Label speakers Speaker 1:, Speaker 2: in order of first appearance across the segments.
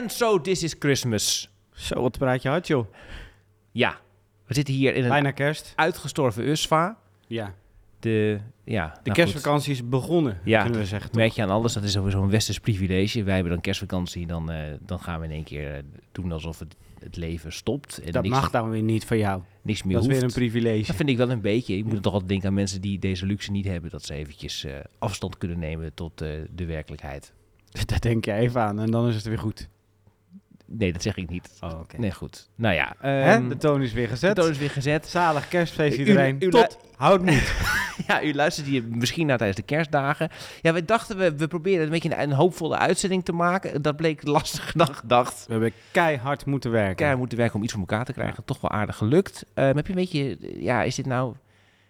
Speaker 1: And so this is Christmas.
Speaker 2: Zo, wat praat je hard, joh.
Speaker 1: Ja, we zitten hier in een
Speaker 2: Bijna kerst.
Speaker 1: uitgestorven USFA.
Speaker 2: Ja.
Speaker 1: De, ja,
Speaker 2: De
Speaker 1: nou goed.
Speaker 2: kerstvakantie is begonnen,
Speaker 1: Ja,
Speaker 2: kunnen we zeggen. toch?
Speaker 1: Merk je aan alles, dat is sowieso een westers privilege. Wij hebben dan kerstvakantie, dan, eh, dan gaan we in één keer eh, doen alsof het, het leven stopt. En
Speaker 2: Dat
Speaker 1: niks,
Speaker 2: mag dan weer niet van jou.
Speaker 1: niks meer
Speaker 2: Dat is weer
Speaker 1: hoeft.
Speaker 2: een privilege.
Speaker 1: Dat vind ik wel een beetje. Ik moet toch altijd denken aan mensen die deze luxe niet hebben. Dat ze eventjes eh, afstand kunnen nemen tot de werkelijkheid.
Speaker 2: Daar denk je even aan en dan is het weer goed.
Speaker 1: Nee, dat zeg ik niet.
Speaker 2: Oh, oké.
Speaker 1: Nee, goed. Nou ja,
Speaker 2: Hè?
Speaker 1: ehm,
Speaker 2: De toon is weer
Speaker 1: de
Speaker 2: gezet.
Speaker 1: toon is weer gezet.
Speaker 2: Zalig kerstfeest iedereen.
Speaker 1: u- u-
Speaker 2: Tot. Houd moed.
Speaker 1: Ja, u luistert hier misschien naar tijdens de kerstdagen. Ja, we dachten, we, we proberen een beetje een, een hoopvolle uitzending te maken. Dat bleek lastig dan gedacht.
Speaker 2: We hebben keihard moeten werken.
Speaker 1: Keihard moeten werken om iets voor elkaar te krijgen. Toch wel aardig gelukt. Ehm, heb je een beetje, ja, is dit nou...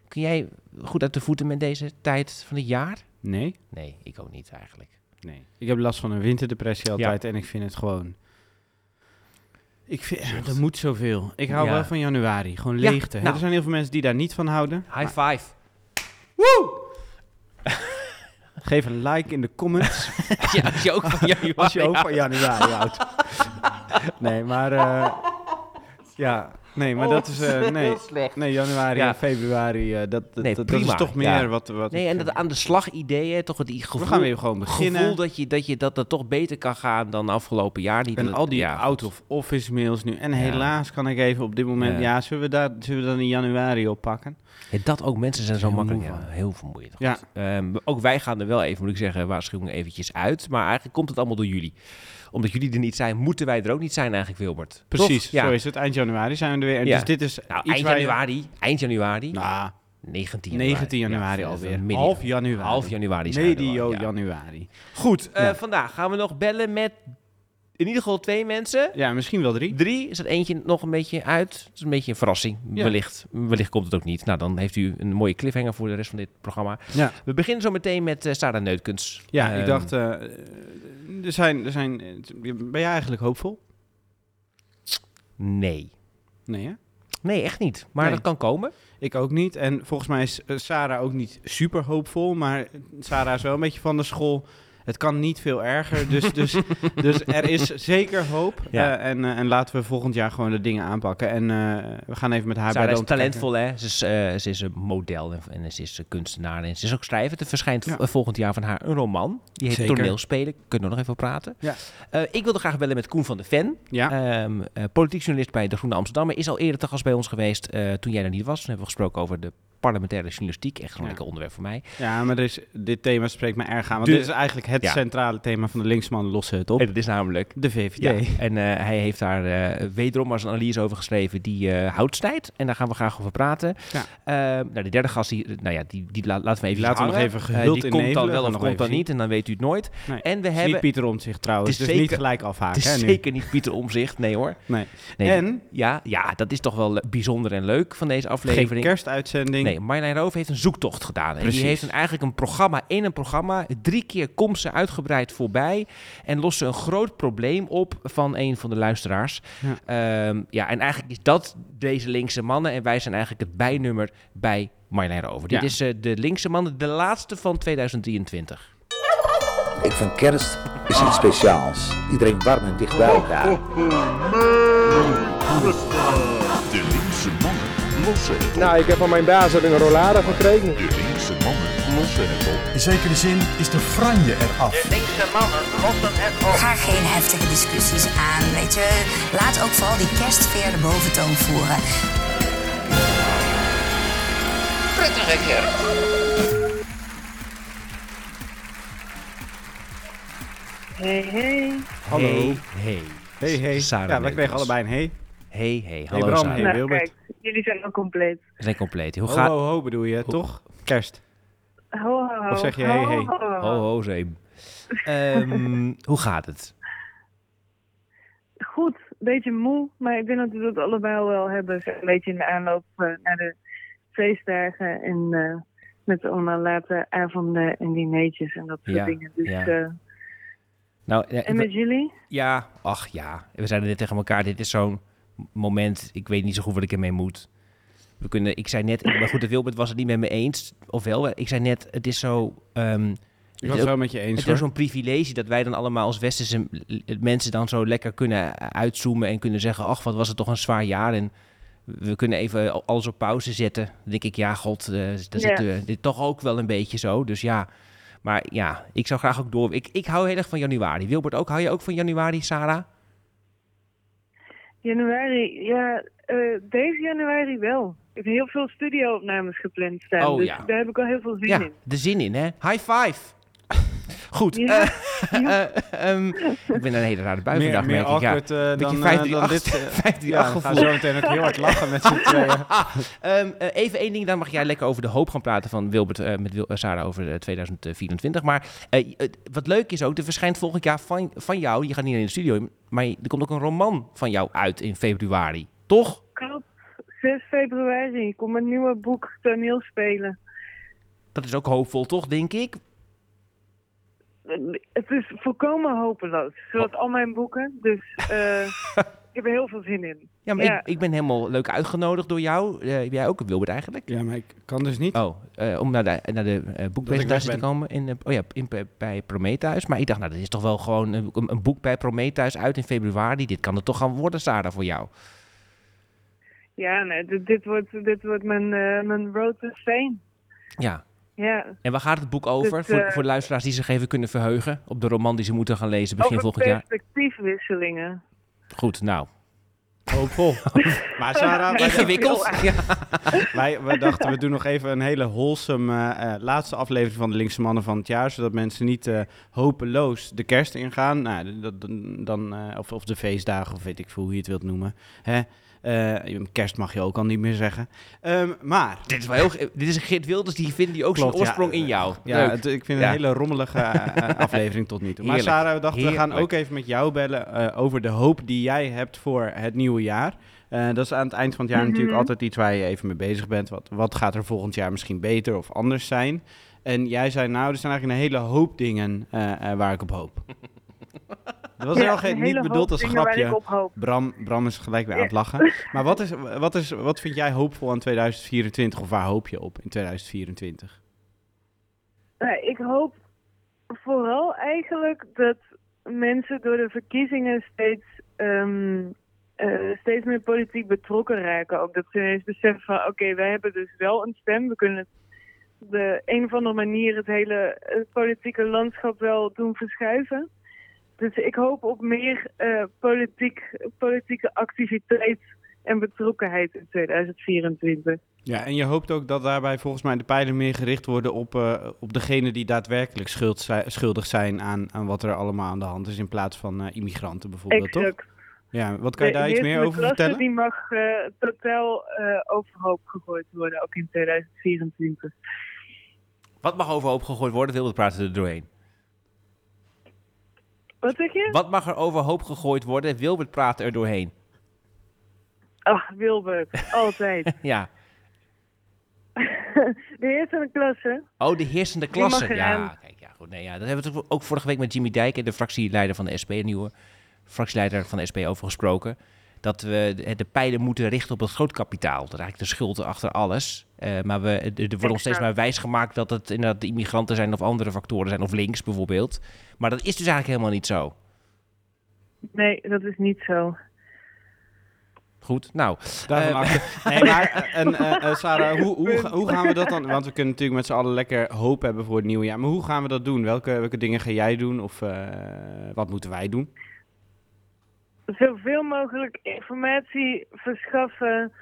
Speaker 1: Kun jij goed uit de voeten met deze tijd van het jaar?
Speaker 2: Nee?
Speaker 1: Nee, ik ook niet eigenlijk.
Speaker 2: Nee. Ik heb last van een winterdepressie altijd en ik vind het gewoon... Ik vind, er moet zoveel. Ik hou
Speaker 1: Ja.
Speaker 2: wel van januari. Gewoon leegte.
Speaker 1: Nou.
Speaker 2: Er zijn heel veel mensen die daar niet van houden.
Speaker 1: High five.
Speaker 2: Geef een like in de comments
Speaker 1: Ja, als je ook van januari
Speaker 2: als je ook van januari houdt. Nee, maar... eh, ja, nee, maar dat is... eh, nee,
Speaker 1: slecht.
Speaker 2: nee, januari
Speaker 1: Ja.
Speaker 2: en februari, eh, dat, dat,
Speaker 1: Nee,
Speaker 2: dat, dat
Speaker 1: prima,
Speaker 2: is toch meer
Speaker 1: ja.
Speaker 2: wat, wat...
Speaker 1: Nee, en
Speaker 2: eh,
Speaker 1: dat aan de slag ideeën, toch het die gevoel,
Speaker 2: We gaan weer gewoon beginnen.
Speaker 1: gevoel dat, je, dat, je, dat toch beter kan gaan dan afgelopen jaar. Niet
Speaker 2: En
Speaker 1: dat-
Speaker 2: al die
Speaker 1: ja,
Speaker 2: out-of-office mails nu. En helaas kan ik even op dit moment...
Speaker 1: Ja.
Speaker 2: Ja, zullen, we daar, zullen we dan in januari oppakken?
Speaker 1: Ja, dat ook, mensen zijn zo
Speaker 2: Heel
Speaker 1: makkelijk. Ja, heel vermoeiend.
Speaker 2: Ja.
Speaker 1: Goed. Ehm, ook wij gaan er wel even, moet ik zeggen, waarschuwing eventjes uit. Maar eigenlijk komt het allemaal door jullie. Omdat jullie er niet zijn, moeten wij er ook niet zijn eigenlijk, Wilbert.
Speaker 2: Precies,
Speaker 1: Toch? Ja.
Speaker 2: zo is het. Eind januari zijn we er weer.
Speaker 1: Ja.
Speaker 2: Dus dit is
Speaker 1: Nou, eind
Speaker 2: je-
Speaker 1: januari, eind januari,
Speaker 2: Nou,
Speaker 1: 19 januari.
Speaker 2: 19 januari
Speaker 1: Ja,
Speaker 2: alweer. Half januari.
Speaker 1: Half januari
Speaker 2: Medio januari.
Speaker 1: Goed, eh, vandaag gaan we nog bellen met in ieder geval twee mensen.
Speaker 2: Ja, misschien wel drie.
Speaker 1: Drie, is er eentje nog een beetje uit? Het is een beetje een verrassing.
Speaker 2: Ja.
Speaker 1: Wellicht, wellicht komt het ook niet. Nou, dan heeft u een mooie cliffhanger voor de rest van dit programma.
Speaker 2: Ja,
Speaker 1: We beginnen zo meteen met eh, Sarah Neutkens.
Speaker 2: ja ik
Speaker 1: Ehm,
Speaker 2: dacht... eh, er zijn, er zijn, ben jij eigenlijk hoopvol?
Speaker 1: Nee.
Speaker 2: Nee, hè?
Speaker 1: Nee, echt niet. Maar
Speaker 2: Nee.
Speaker 1: dat kan komen.
Speaker 2: Ik ook niet. En volgens mij is eh, Sarah ook niet super hoopvol. Maar Sarah is wel een beetje van de school. Het kan niet veel erger. Dus, dus, dus er is zeker hoop.
Speaker 1: Ja.
Speaker 2: Eh, en, eh, en laten we volgend jaar gewoon de dingen aanpakken. En eh, we gaan even met haar bij
Speaker 1: Sarah
Speaker 2: de
Speaker 1: is
Speaker 2: kijken.
Speaker 1: talentvol, hè. Ze is, ze is een model en, en ze is een kunstenaar. En ze is ook schrijver. Er verschijnt
Speaker 2: Ja.
Speaker 1: volgend jaar van haar een roman. Die heet
Speaker 2: Zeker.
Speaker 1: Toneelspelen. Kunnen we nog even praten.
Speaker 2: Ja.
Speaker 1: Ik wilde graag bellen met Koen van de Ven.
Speaker 2: Ja,
Speaker 1: Ehm, eh, politiek journalist bij De Groene Amsterdammer. Is al eerder te gast bij ons geweest toen jij er niet was. Toen hebben we gesproken over de parlementaire journalistiek. Echt zo'n
Speaker 2: Ja.
Speaker 1: lekker onderwerp voor mij.
Speaker 2: ja, maar is, dit thema spreekt me erg aan. Want dit is eigenlijk het
Speaker 1: Ja.
Speaker 2: centrale thema van de linksman lossen het op.
Speaker 1: En dat is namelijk...
Speaker 2: De VVD.
Speaker 1: Ja, en eh, hij heeft daar eh, wederom maar een analyse over geschreven die eh houdt snijdt. En daar gaan we graag over praten. Nou, de derde gast, die, nou ja, die, die la- laten we even
Speaker 2: Laten we nog even
Speaker 1: Eh,
Speaker 2: gehuld
Speaker 1: Die
Speaker 2: in
Speaker 1: komt dan wel of komt dan niet en dan weet u het nooit.
Speaker 2: Nee.
Speaker 1: En we
Speaker 2: Het is
Speaker 1: hebben...
Speaker 2: niet Pieter Omtzigt trouwens,
Speaker 1: Het is
Speaker 2: dus niet
Speaker 1: zeker-
Speaker 2: gelijk
Speaker 1: Het
Speaker 2: afhaken.
Speaker 1: is
Speaker 2: hè, nu.
Speaker 1: zeker niet Pieter Omzicht, nee hoor.
Speaker 2: Nee.
Speaker 1: Nee,
Speaker 2: En
Speaker 1: Ja, ja, dat is toch wel bijzonder en leuk van deze
Speaker 2: geen
Speaker 1: aflevering.
Speaker 2: kerstuitzending.
Speaker 1: Nee, Marjolein Roof heeft een zoektocht gedaan. En die heeft een, eigenlijk een programma in een programma. Drie keer komt ze uitgebreid voorbij. En lost ze een groot probleem op van een van de luisteraars. Ja, ja en eigenlijk is dat deze linkse mannen. En wij zijn eigenlijk het bijnummer bij Marjolein Roof. Dit
Speaker 2: Ja.
Speaker 1: is eh, de linkse mannen, de laatste van 2023.
Speaker 3: Ik vind kerst is iets speciaals. Iedereen warm en dicht bij elkaar.
Speaker 4: De linkse mannen lossen het op.
Speaker 5: Nou, ik heb van mijn baas heb ik een rollade gekregen.
Speaker 4: De linkse mannen lossen het op.
Speaker 6: In zekere zin is de franje eraf.
Speaker 7: Ga geen heftige discussies aan, weet je. Laat ook vooral die kerstfeer de boventoon voeren.
Speaker 8: Hey, hey.
Speaker 2: Hallo.
Speaker 1: Hey, hey.
Speaker 2: Hey, hey.
Speaker 1: Sarah
Speaker 2: ja, wij kregen allebei een hey.
Speaker 1: Hey, hey. Hallo
Speaker 2: Bram,
Speaker 1: Sarah.
Speaker 2: hey.
Speaker 8: nou,
Speaker 2: Wilbert.
Speaker 8: kijk, jullie zijn ook compleet.
Speaker 1: We zijn compleet. Hoe
Speaker 2: Ho,
Speaker 1: gaat...
Speaker 2: ho, ho bedoel je, toch? Kerst.
Speaker 8: Ho, ho, ho.
Speaker 2: Of zeg je
Speaker 8: Ho,
Speaker 2: hey, hey?
Speaker 8: ho, ho.
Speaker 1: Zeem. Ehm, hoe gaat het?
Speaker 8: Goed, een beetje moe, maar ik denk dat we dat allebei wel hebben. Een beetje in de aanloop eh, naar de feestdagen en eh, met allemaal late avonden en dineetjes en dat soort
Speaker 1: Ja,
Speaker 8: dingen. Dus,
Speaker 1: ja.
Speaker 8: eh,
Speaker 1: Nou, ja,
Speaker 8: en met jullie?
Speaker 1: Ja, ach ja. We zeiden dit tegen elkaar. Dit is zo'n moment. Ik weet niet zo goed wat ik ermee moet. We kunnen, ik zei net, maar goed, de Wilbert was het niet met me eens. Ofwel, ik zei net, het is zo. ehm,
Speaker 2: Ik was het wel met je eens.
Speaker 1: Het is
Speaker 2: hoor.
Speaker 1: zo'n privilege dat wij dan allemaal als westerse mensen dan zo lekker kunnen uitzoomen en kunnen zeggen, ach, wat was het toch een zwaar jaar en we kunnen even alles op pauze zetten. Dan denk ik, ja, god, daar
Speaker 8: Ja.
Speaker 1: zit dit toch ook wel een beetje zo. Dus ja, maar ja, ik zou graag ook door. Ik, ik hou heel erg van januari. Wilbert ook, hou je ook van januari, Sarah?
Speaker 8: Januari, ja, eh, deze januari wel. Ik heb heel veel studio-opnames gepland staan.
Speaker 1: Oh,
Speaker 8: dus
Speaker 1: ja.
Speaker 8: daar heb ik al heel veel zin
Speaker 1: Ja,
Speaker 8: in.
Speaker 1: de zin in, hè? High five! Goed,
Speaker 8: Ja.
Speaker 1: eh, eh, ehm, ik ben een hele rare bui
Speaker 2: meer,
Speaker 1: vandaag,
Speaker 2: meer
Speaker 1: merk ik. Ja.
Speaker 2: awkward eh,
Speaker 1: Beetje
Speaker 2: dan,
Speaker 1: 538
Speaker 2: dan dit.
Speaker 1: 538
Speaker 2: ja, we gaan
Speaker 1: gevoel.
Speaker 2: zo meteen ook heel hard lachen met z'n tweeën.
Speaker 1: Ehm, eh, even één ding, dan mag jij lekker over de hoop gaan praten van Wilbert eh, met Wil, Sarah over eh, 2024. Maar wat leuk is ook, er verschijnt volgend jaar van, van jou, je gaat niet in de studio, maar er komt ook een roman van jou uit in februari. Toch?
Speaker 8: Klopt, 6 februari. Ik kom een nieuwe boek toneel spelen.
Speaker 1: Dat is ook hoopvol, toch, denk ik?
Speaker 8: Het is volkomen hopeloos, zoals al mijn boeken. Dus eh, ik heb er heel veel zin in.
Speaker 1: Ja, maar
Speaker 8: Ja.
Speaker 1: Ik, ik ben helemaal leuk uitgenodigd door jou. Eh, jij ook, Wilbert eigenlijk?
Speaker 2: Ja, maar ik kan dus niet.
Speaker 1: Oh, eh, om naar de, naar de eh, boekpresentatie te komen in, oh ja, in, bij Prometheus. Maar ik dacht, nou, dat is toch wel gewoon een, een boek bij Prometheus uit in februari. Dit kan er toch gaan worden, Sarah, voor jou.
Speaker 8: Ja, nee, dit, dit, wordt, dit wordt mijn, eh, mijn road to fame.
Speaker 1: Ja.
Speaker 8: Ja,
Speaker 1: En waar gaat het boek over?
Speaker 8: Het,
Speaker 1: voor,
Speaker 8: eh,
Speaker 1: voor de luisteraars die zich even kunnen verheugen op de roman die ze moeten gaan lezen begin
Speaker 8: over
Speaker 1: volgend jaar.
Speaker 8: perspectiefwisselingen.
Speaker 1: Goed, nou.
Speaker 2: Hoopvol. maar Sarah,
Speaker 1: Ingewikkeld. Ja.
Speaker 2: wij, wij dachten we doen nog even een hele wholesome eh, eh, laatste aflevering van de Linkse Mannen van het jaar. Zodat mensen niet eh, hopeloos de kerst ingaan. Nou, dat, dan, dan, eh, of, of de feestdagen, of weet ik veel hoe je het wilt noemen. Hè? Eh, kerst mag je ook al niet meer zeggen. Ehm, maar...
Speaker 1: Dit is wel heel... Dit is een Geert Wilders, die vindt die ook zijn
Speaker 2: ja.
Speaker 1: oorsprong in jou.
Speaker 2: Ja, het- ik vind het een hele rommelige eh, eh, aflevering tot nu toe. Maar
Speaker 1: Heerlijk.
Speaker 2: Sarah, we dachten we gaan ook even met jou bellen eh, over de hoop die jij hebt voor het nieuwe jaar. Eh, dat is aan het eind van het jaar
Speaker 8: Mhm.
Speaker 2: natuurlijk altijd iets waar je even mee bezig bent. Wat, wat gaat er volgend jaar misschien beter of anders zijn? En jij zei, nou, er zijn eigenlijk een hele hoop dingen waar ik op hoop. Dat was helemaal geen,
Speaker 8: een
Speaker 2: niet bedoeld als een grapje. Bram, Bram is gelijk weer aan het lachen. Maar wat, is, wat, is, wat vind jij hoopvol aan 2024 of waar hoop je op in 2024?
Speaker 8: Nou, ik hoop vooral eigenlijk dat mensen door de verkiezingen steeds, ehm, eh, steeds meer politiek betrokken raken. Ook dat ze ineens beseffen van oké, wij hebben dus wel een stem. We kunnen op de een of andere manier het hele het politieke landschap wel doen verschuiven. Dus ik hoop op meer eh, politiek, politieke activiteit en betrokkenheid in 2024.
Speaker 2: Ja, en je hoopt ook dat daarbij volgens mij de pijlen meer gericht worden op, eh op degene die daadwerkelijk schuld schuldig zijn aan, aan wat er allemaal aan de hand is, in plaats van eh, immigranten bijvoorbeeld, toch?
Speaker 8: Exact.
Speaker 2: Ja, wat kan je
Speaker 8: De
Speaker 2: daar iets meer over vertellen?
Speaker 8: Die mag eh, totaal eh, overhoop gegooid worden, ook in 2024.
Speaker 1: Wat mag overhoop gegooid worden? Wilbert praten er doorheen.
Speaker 8: Wat zeg je?
Speaker 1: Wat mag er overhoop gegooid worden? Wilbert praat er doorheen.
Speaker 8: Ach, Wilbert, altijd.
Speaker 1: Ja.
Speaker 8: de heersende klasse.
Speaker 1: Oh, de heersende klasse. Ja, kijk, ja, goed. Nee, ja, dat hebben we ook vorige week met Jimmy Dijk, de fractieleider van de SP, een nieuwe fractieleider van de SP, over gesproken. Dat we de, de pijlen moeten richten op het grootkapitaal. Dat is eigenlijk de schuld achter alles. Eh, maar we, er er wordt ons steeds maar wijsgemaakt dat het inderdaad de immigranten zijn of andere factoren zijn, of links bijvoorbeeld. Maar dat is dus eigenlijk helemaal niet zo.
Speaker 8: Nee, dat is niet zo.
Speaker 1: Goed, nou.
Speaker 2: Daarvan achter. Nee, maar eh, en, eh, eh, Sarah, hoe, hoe, hoe gaan we dat dan? Want we kunnen natuurlijk met z'n allen lekker hoop hebben voor het nieuwe jaar. Maar hoe gaan we dat doen? Welke, welke dingen ga jij doen? Of eh, wat moeten wij doen?
Speaker 8: Zoveel mogelijk informatie verschaffen,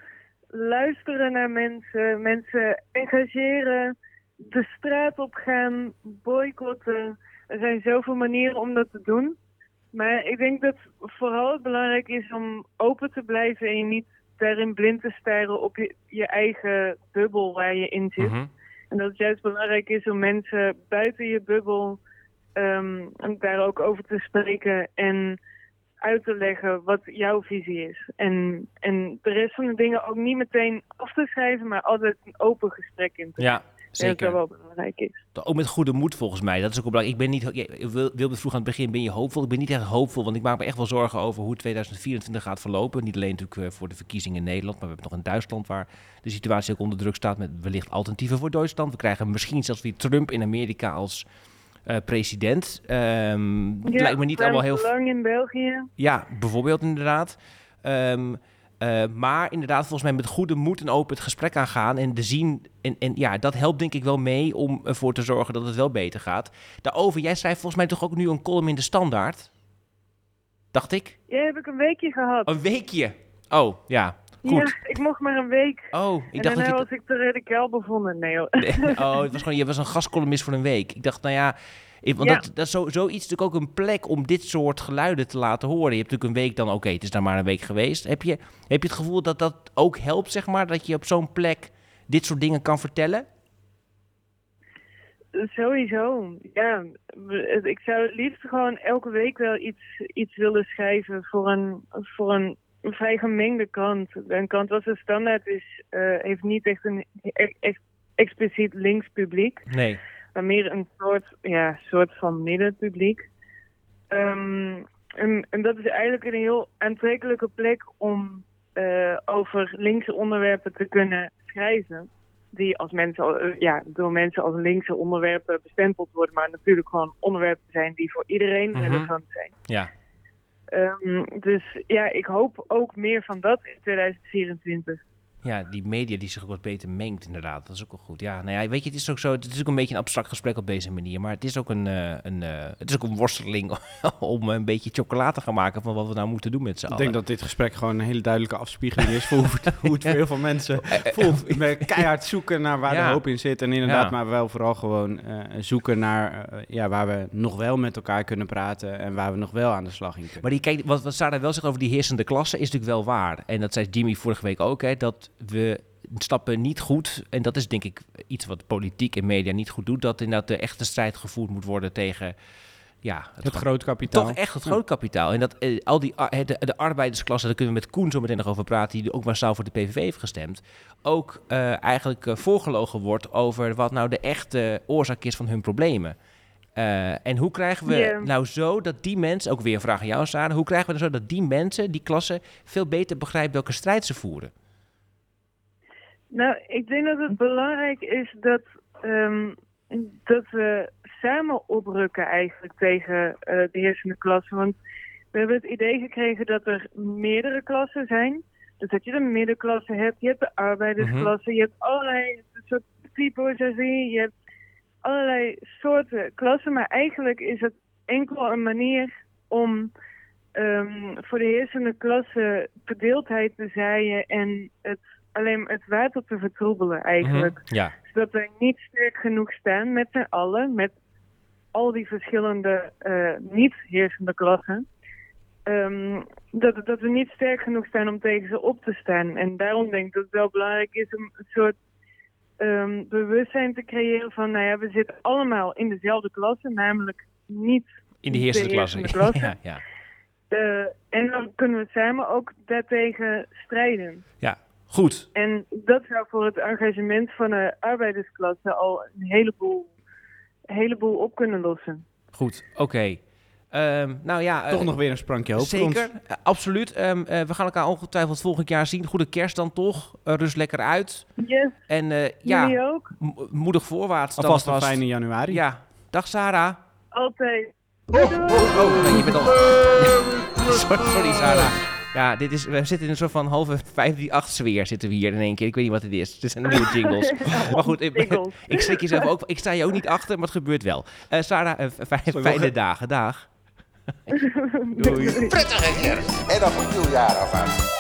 Speaker 8: luisteren naar mensen, mensen engageren, de straat op gaan, boycotten. Er zijn zoveel manieren om dat te doen. Maar ik denk dat vooral het belangrijk is om open te blijven en je niet daarin blind te staren op je, je eigen bubbel waar je in zit.
Speaker 1: mhm.
Speaker 8: En dat het juist belangrijk is om mensen buiten je bubbel ehm, daar ook over te spreken en uit te leggen wat jouw visie is. En, en de rest van de dingen ook niet meteen af te schrijven, maar altijd een open gesprek in te
Speaker 1: Ja, zeker.
Speaker 8: dat wel belangrijk is.
Speaker 1: Ook met goede moed volgens mij. Dat is ook belangrijk. Ik ben niet, wil- wilde vroeg aan het begin, ben je hoopvol? Ik ben niet echt hoopvol, want ik maak me echt wel zorgen over hoe 2024 gaat verlopen. Niet alleen natuurlijk eh, voor de verkiezingen in Nederland, maar we hebben nog in Duitsland waar de situatie ook onder druk staat met wellicht alternatieven voor Duitsland. We krijgen misschien zelfs weer Trump in Amerika als eh, president. Ehm, het
Speaker 8: Ja,
Speaker 1: lijkt me niet allemaal heel...
Speaker 8: lang in België.
Speaker 1: Ja, bijvoorbeeld inderdaad. Ehm, eh, maar inderdaad, volgens mij met goede moed en open het gesprek aangaan en de zien. En, en ja, dat helpt denk ik wel mee om ervoor te zorgen dat het wel beter gaat. Daarover, jij schrijft volgens mij toch ook nu een column in de standaard? Dacht ik?
Speaker 8: Ja, heb ik een weekje gehad.
Speaker 1: Een weekje. Oh, ja. Goed.
Speaker 8: Ja, ik mocht maar een week.
Speaker 1: Oh, ik
Speaker 8: en
Speaker 1: dacht dat
Speaker 8: daarna
Speaker 1: je...
Speaker 8: was ik te radicaal bevonden. Nee hoor.
Speaker 1: Nee, oh, het was gewoon, je was een gastcolumnist voor een week. Ik dacht, nou ja, ik- want
Speaker 8: Ja.
Speaker 1: dat, dat is zo, zoiets natuurlijk ook een plek om dit soort geluiden te laten horen. Je hebt natuurlijk een week dan, oké, het is daar maar een week geweest. Heb je, heb je het gevoel dat dat ook helpt, zeg maar, dat je op zo'n plek dit soort dingen kan vertellen?
Speaker 8: Sowieso. Ja, ik zou het liefst gewoon elke week wel iets, iets willen schrijven voor een, voor een vrij gemengde krant. Een krant als een standaard is, eh, heeft niet echt een e- echt expliciet links publiek.
Speaker 1: Nee.
Speaker 8: maar meer een soort, ja, soort van middenpubliek. Ehm, en, en dat is eigenlijk een heel aantrekkelijke plek om eh, over linkse onderwerpen te kunnen schrijven. Die als mensen, eh, ja, door mensen als linkse onderwerpen bestempeld worden, maar natuurlijk gewoon onderwerpen zijn die voor iedereen
Speaker 1: Mhm.
Speaker 8: relevant zijn.
Speaker 1: Ja.
Speaker 8: Ehm, dus ja, ik hoop ook meer van dat in 2024.
Speaker 1: Ja, die media die zich ook wat beter mengt, inderdaad. Dat is ook wel goed. Ja, nou ja, weet je, het is ook zo. Het is ook een beetje een abstract gesprek op deze manier. Maar het is ook een, eh, een, eh, het is ook een worsteling om een beetje chocola te gaan maken van wat we nou moeten doen met z'n
Speaker 2: Ik
Speaker 1: allen.
Speaker 2: denk dat dit gesprek gewoon een hele duidelijke afspiegeling is voor hoe het, hoe het voor heel veel mensen voelt. Met keihard zoeken naar waar
Speaker 1: Ja.
Speaker 2: de hoop in zit. En inderdaad,
Speaker 1: Ja.
Speaker 2: maar wel vooral gewoon eh, zoeken naar eh, ja, waar we nog wel met elkaar kunnen praten. En waar we nog wel aan de slag in kunnen.
Speaker 1: Maar die, kijk, wat, wat Sarah wel zegt over die heersende klasse is natuurlijk wel waar. En dat zei Jimmy vorige week ook, hè, dat we stappen niet goed. En dat is denk ik iets wat politiek en media niet goed doet. Dat inderdaad de echte strijd gevoerd moet worden tegen ja,
Speaker 2: het groot kapitaal.
Speaker 1: Toch echt het groot kapitaal. En dat eh, al die ar- hè, de, de arbeidersklasse, daar kunnen we met Koen zo meteen nog over praten, die ook massaal voor de PVV heeft gestemd, ook eh, eigenlijk eh, voorgelogen wordt over wat nou de echte oorzaak is van hun problemen. Eh, en hoe krijgen we nou zo dat die mensen, ook weer een vraag aan jou Sarah, hoe krijgen we nou zo dat die mensen, die klasse, veel beter begrijpen welke strijd ze voeren?
Speaker 8: Nou, ik denk dat het belangrijk is dat, ehm, dat we samen oprukken eigenlijk tegen eh, de heersende klasse. Want we hebben het idee gekregen dat er meerdere klassen zijn. Dus dat je de middenklasse hebt, je hebt de arbeidersklasse, je hebt allerlei soort bourgeoisie, je hebt allerlei soorten klassen. Maar eigenlijk is het enkel een manier om ehm, voor de heersende klasse verdeeldheid te zaaien en het alleen het water te vertroebelen eigenlijk.
Speaker 1: Ja.
Speaker 8: Zodat wij niet sterk genoeg staan met z'n allen, met al die verschillende eh, niet-heersende klassen. Ehm, dat, dat we niet sterk genoeg staan om tegen ze op te staan. En daarom denk ik dat het wel belangrijk is om een soort ehm, bewustzijn te creëren van, nou ja, we zitten allemaal in dezelfde klasse, namelijk niet
Speaker 1: In de heersende klasse.
Speaker 8: heersende klasse.
Speaker 1: ja, ja.
Speaker 8: Eh, en dan kunnen we samen ook daartegen strijden.
Speaker 1: ja, goed.
Speaker 8: En dat zou voor het engagement van de arbeidersklasse al een heleboel, een heleboel op kunnen lossen.
Speaker 1: Goed, oké. Ehm, nou ja,
Speaker 2: Toch
Speaker 1: eh,
Speaker 2: nog weer een sprankje hoop voor ons.
Speaker 1: Zeker, eh, absoluut. Ehm, eh, we gaan elkaar ongetwijfeld volgend jaar zien. Goede kerst dan toch. Eh, rust lekker uit.
Speaker 8: Yes,
Speaker 1: En eh, ja,
Speaker 8: ook?
Speaker 1: moedig voorwaarts. dan
Speaker 2: Alvast een fijne januari.
Speaker 1: Ja, dag Sarah.
Speaker 8: Altijd.
Speaker 1: Oh, nee, je bent al... sorry, sorry Sarah. Ja, dit is, we zitten in een soort van halve 5-8 sfeer zitten we hier in één keer. Ik weet niet wat het is. Het zijn nieuwe jingles. maar goed, ik,
Speaker 8: Jingles.
Speaker 1: ik schrik jezelf ook. Ik sta je ook niet achter, maar het gebeurt wel. Eh, Sarah, eh, fijn-
Speaker 2: Sorry,
Speaker 1: fijne dagen. Dag. Doei.
Speaker 3: Prettige kerst en nog een nieuwjaar alvast.
Speaker 1: Li- li-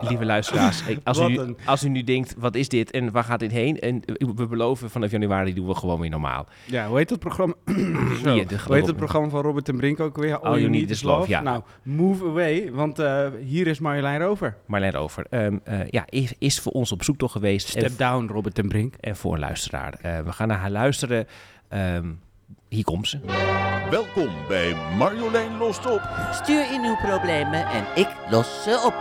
Speaker 1: lieve luisteraars, als, u,
Speaker 2: een-
Speaker 1: als u nu denkt, wat is dit en waar gaat dit heen? En eh, we beloven, vanaf januari doen we gewoon weer normaal.
Speaker 2: Ja, hoe heet het programma? Zo, hoe heet het programma van Robert en Brink ook weer?
Speaker 1: All You Need Is Love, ja.
Speaker 2: Nou, move away, want eh, hier is Marjolein Rover.
Speaker 1: Marlijn Rover, ehm, eh, ja, is, is voor ons op zoek toch geweest. En,
Speaker 2: Step down, Robert en Brink.
Speaker 1: en voor een luisteraar. We gaan naar haar luisteren. Ehm, hier komt ze.
Speaker 4: Welkom bij Marjolein Lost Op.
Speaker 9: Stuur in uw problemen en ik los ze op.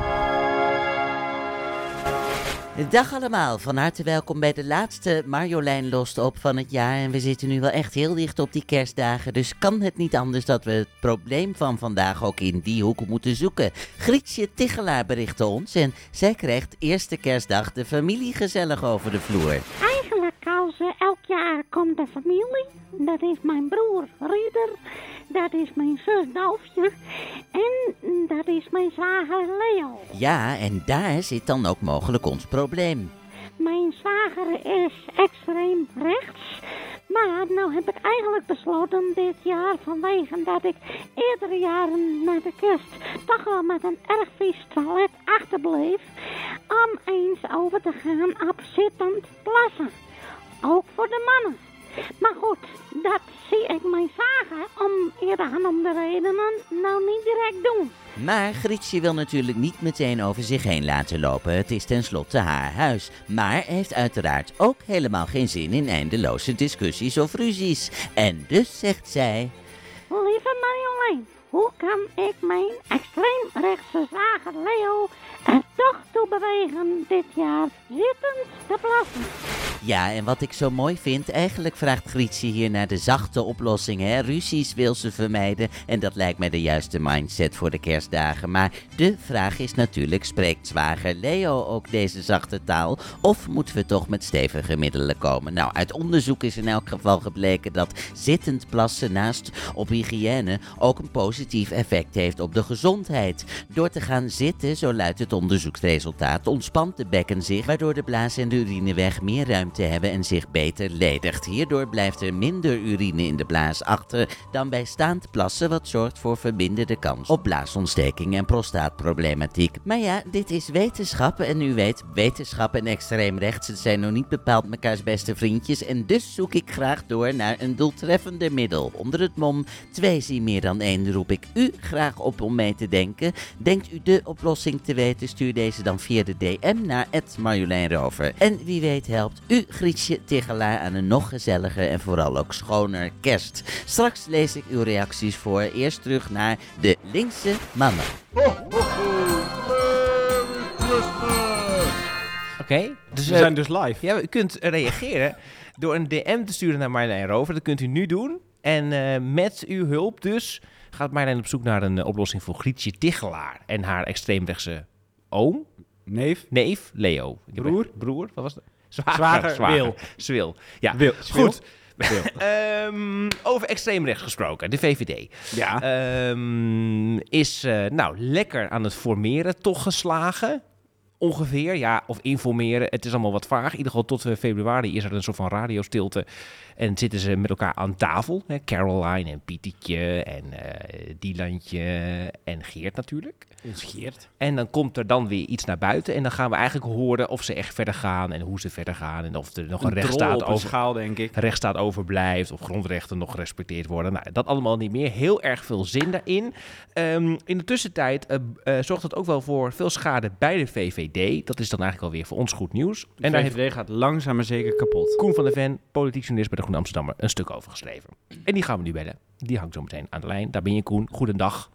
Speaker 9: Dag allemaal, van harte welkom bij de laatste Marjolein Lost Op van het jaar. En we zitten nu wel echt heel dicht op die kerstdagen, dus kan het niet anders dat we het probleem van vandaag ook in die hoek moeten zoeken. Grietje Tichelaar berichtte ons en zij krijgt eerste kerstdag de familie gezellig over de vloer.
Speaker 10: Eigenlijk al zoals eh, elk jaar komt de familie. Dat is mijn broer Rieder. Dat is mijn zus Dolfje. En dat is mijn zwager Leo.
Speaker 9: Ja, en daar zit dan ook mogelijk ons probleem.
Speaker 10: Mijn zwager is extreem rechts. Maar nou heb ik eigenlijk besloten dit jaar, vanwege dat ik eerdere jaren na de kerst toch wel met een erg vies toilet achterbleef, om eens over te gaan op zittend plassen. Ook voor de mannen. Maar goed, dat zie ik mijn zagen om eerder genoemde redenen nou niet direct doen.
Speaker 9: Maar Grietje wil natuurlijk niet meteen over zich heen laten lopen. Het is tenslotte haar huis. Maar heeft uiteraard ook helemaal geen zin in eindeloze discussies of ruzies. En dus zegt zij...
Speaker 10: Lieve Marjolein, hoe kan ik mijn extreem rechtse zager Leo er toch toe bewegen dit jaar zittend te plassen?
Speaker 9: Ja, en wat ik zo mooi vind, eigenlijk vraagt Grietje hier naar de zachte oplossing. Hè? Ruzies wil ze vermijden en dat lijkt mij de juiste mindset voor de kerstdagen. Maar de vraag is natuurlijk, spreekt zwager Leo ook deze zachte taal? Of moeten we toch met stevige middelen komen? Nou, uit onderzoek is in elk geval gebleken dat zittend plassen naast op hygiëne ook een positief effect heeft op de gezondheid. Door te gaan zitten, zo luidt het onderzoeksresultaat, ontspant de bekken zich, waardoor de blaas en de urineweg meer ruimte hebben en zich beter ledigt. Hierdoor blijft er minder urine in de blaas achter dan bij staand plassen, wat zorgt voor verminderde kans op blaasontsteking en prostaatproblematiek. Maar ja, dit is wetenschap en u weet, wetenschap en extreem rechts zijn nog niet bepaald mekaars beste vriendjes en dus zoek ik graag door naar een doeltreffender middel. Onder het mom 2 zie meer dan één roep ik u graag op om mee te denken. Denkt u de oplossing te weten, stuur deze dan via de DM naar Marjolein Rover. En wie weet helpt u Grietje Tigelaar aan een nog gezelliger en vooral ook schoner kerst. Straks lees ik uw reacties voor. Eerst terug naar de linkse mannen.
Speaker 1: Oké. Dus,
Speaker 2: We
Speaker 1: eh,
Speaker 2: zijn dus live.
Speaker 1: Ja, u kunt reageren door een DM te sturen naar Marjolein Rover. Dat kunt u nu doen. En eh, met uw hulp dus gaat Marjolein op zoek naar een eh, oplossing voor Grietje Tichelaar en haar extreemrechtse oom.
Speaker 2: Neef.
Speaker 1: Neef, Leo. Ik heb-
Speaker 2: Broer?
Speaker 1: Broer, wat was dat?
Speaker 2: Zwager, Wil.
Speaker 1: Zwil. Ja,
Speaker 2: Wil.
Speaker 1: goed. Ehm, over extreemrechts gesproken, de VVD.
Speaker 2: Ja.
Speaker 1: Ehm, is eh, nou lekker aan het formeren toch geslagen. Ongeveer, ja, of informeren. Het is allemaal wat vaag. In ieder geval tot eh, februari is er een soort van radiostilte. En zitten ze met elkaar aan tafel. Hè? Caroline en Pietietje en eh Dielantje en Geert natuurlijk.
Speaker 2: Ons Geert.
Speaker 1: En dan komt er dan weer iets naar buiten. En dan gaan we eigenlijk horen of ze echt verder gaan. En hoe ze verder gaan. En of er nog een,
Speaker 2: Een
Speaker 1: rechtsstaat over,
Speaker 2: schaal, denk ik.
Speaker 1: rechtsstaat overblijft. Of grondrechten nog gerespecteerd worden. Nou, dat allemaal niet meer. Heel erg veel zin daarin. Ehm, in de tussentijd eh, zorgt dat ook wel voor veel schade bij de VVD. Dat is dan eigenlijk alweer voor ons goed nieuws.
Speaker 2: De
Speaker 1: en daar heeft
Speaker 2: gaat langzaam maar zeker kapot.
Speaker 1: Koen van der Ven, politiek journalist bij de Groene Amsterdammer, een stuk over geschreven. En die gaan we nu bellen. Die hangt zo meteen aan de lijn. Daar ben je, Koen. Goedendag.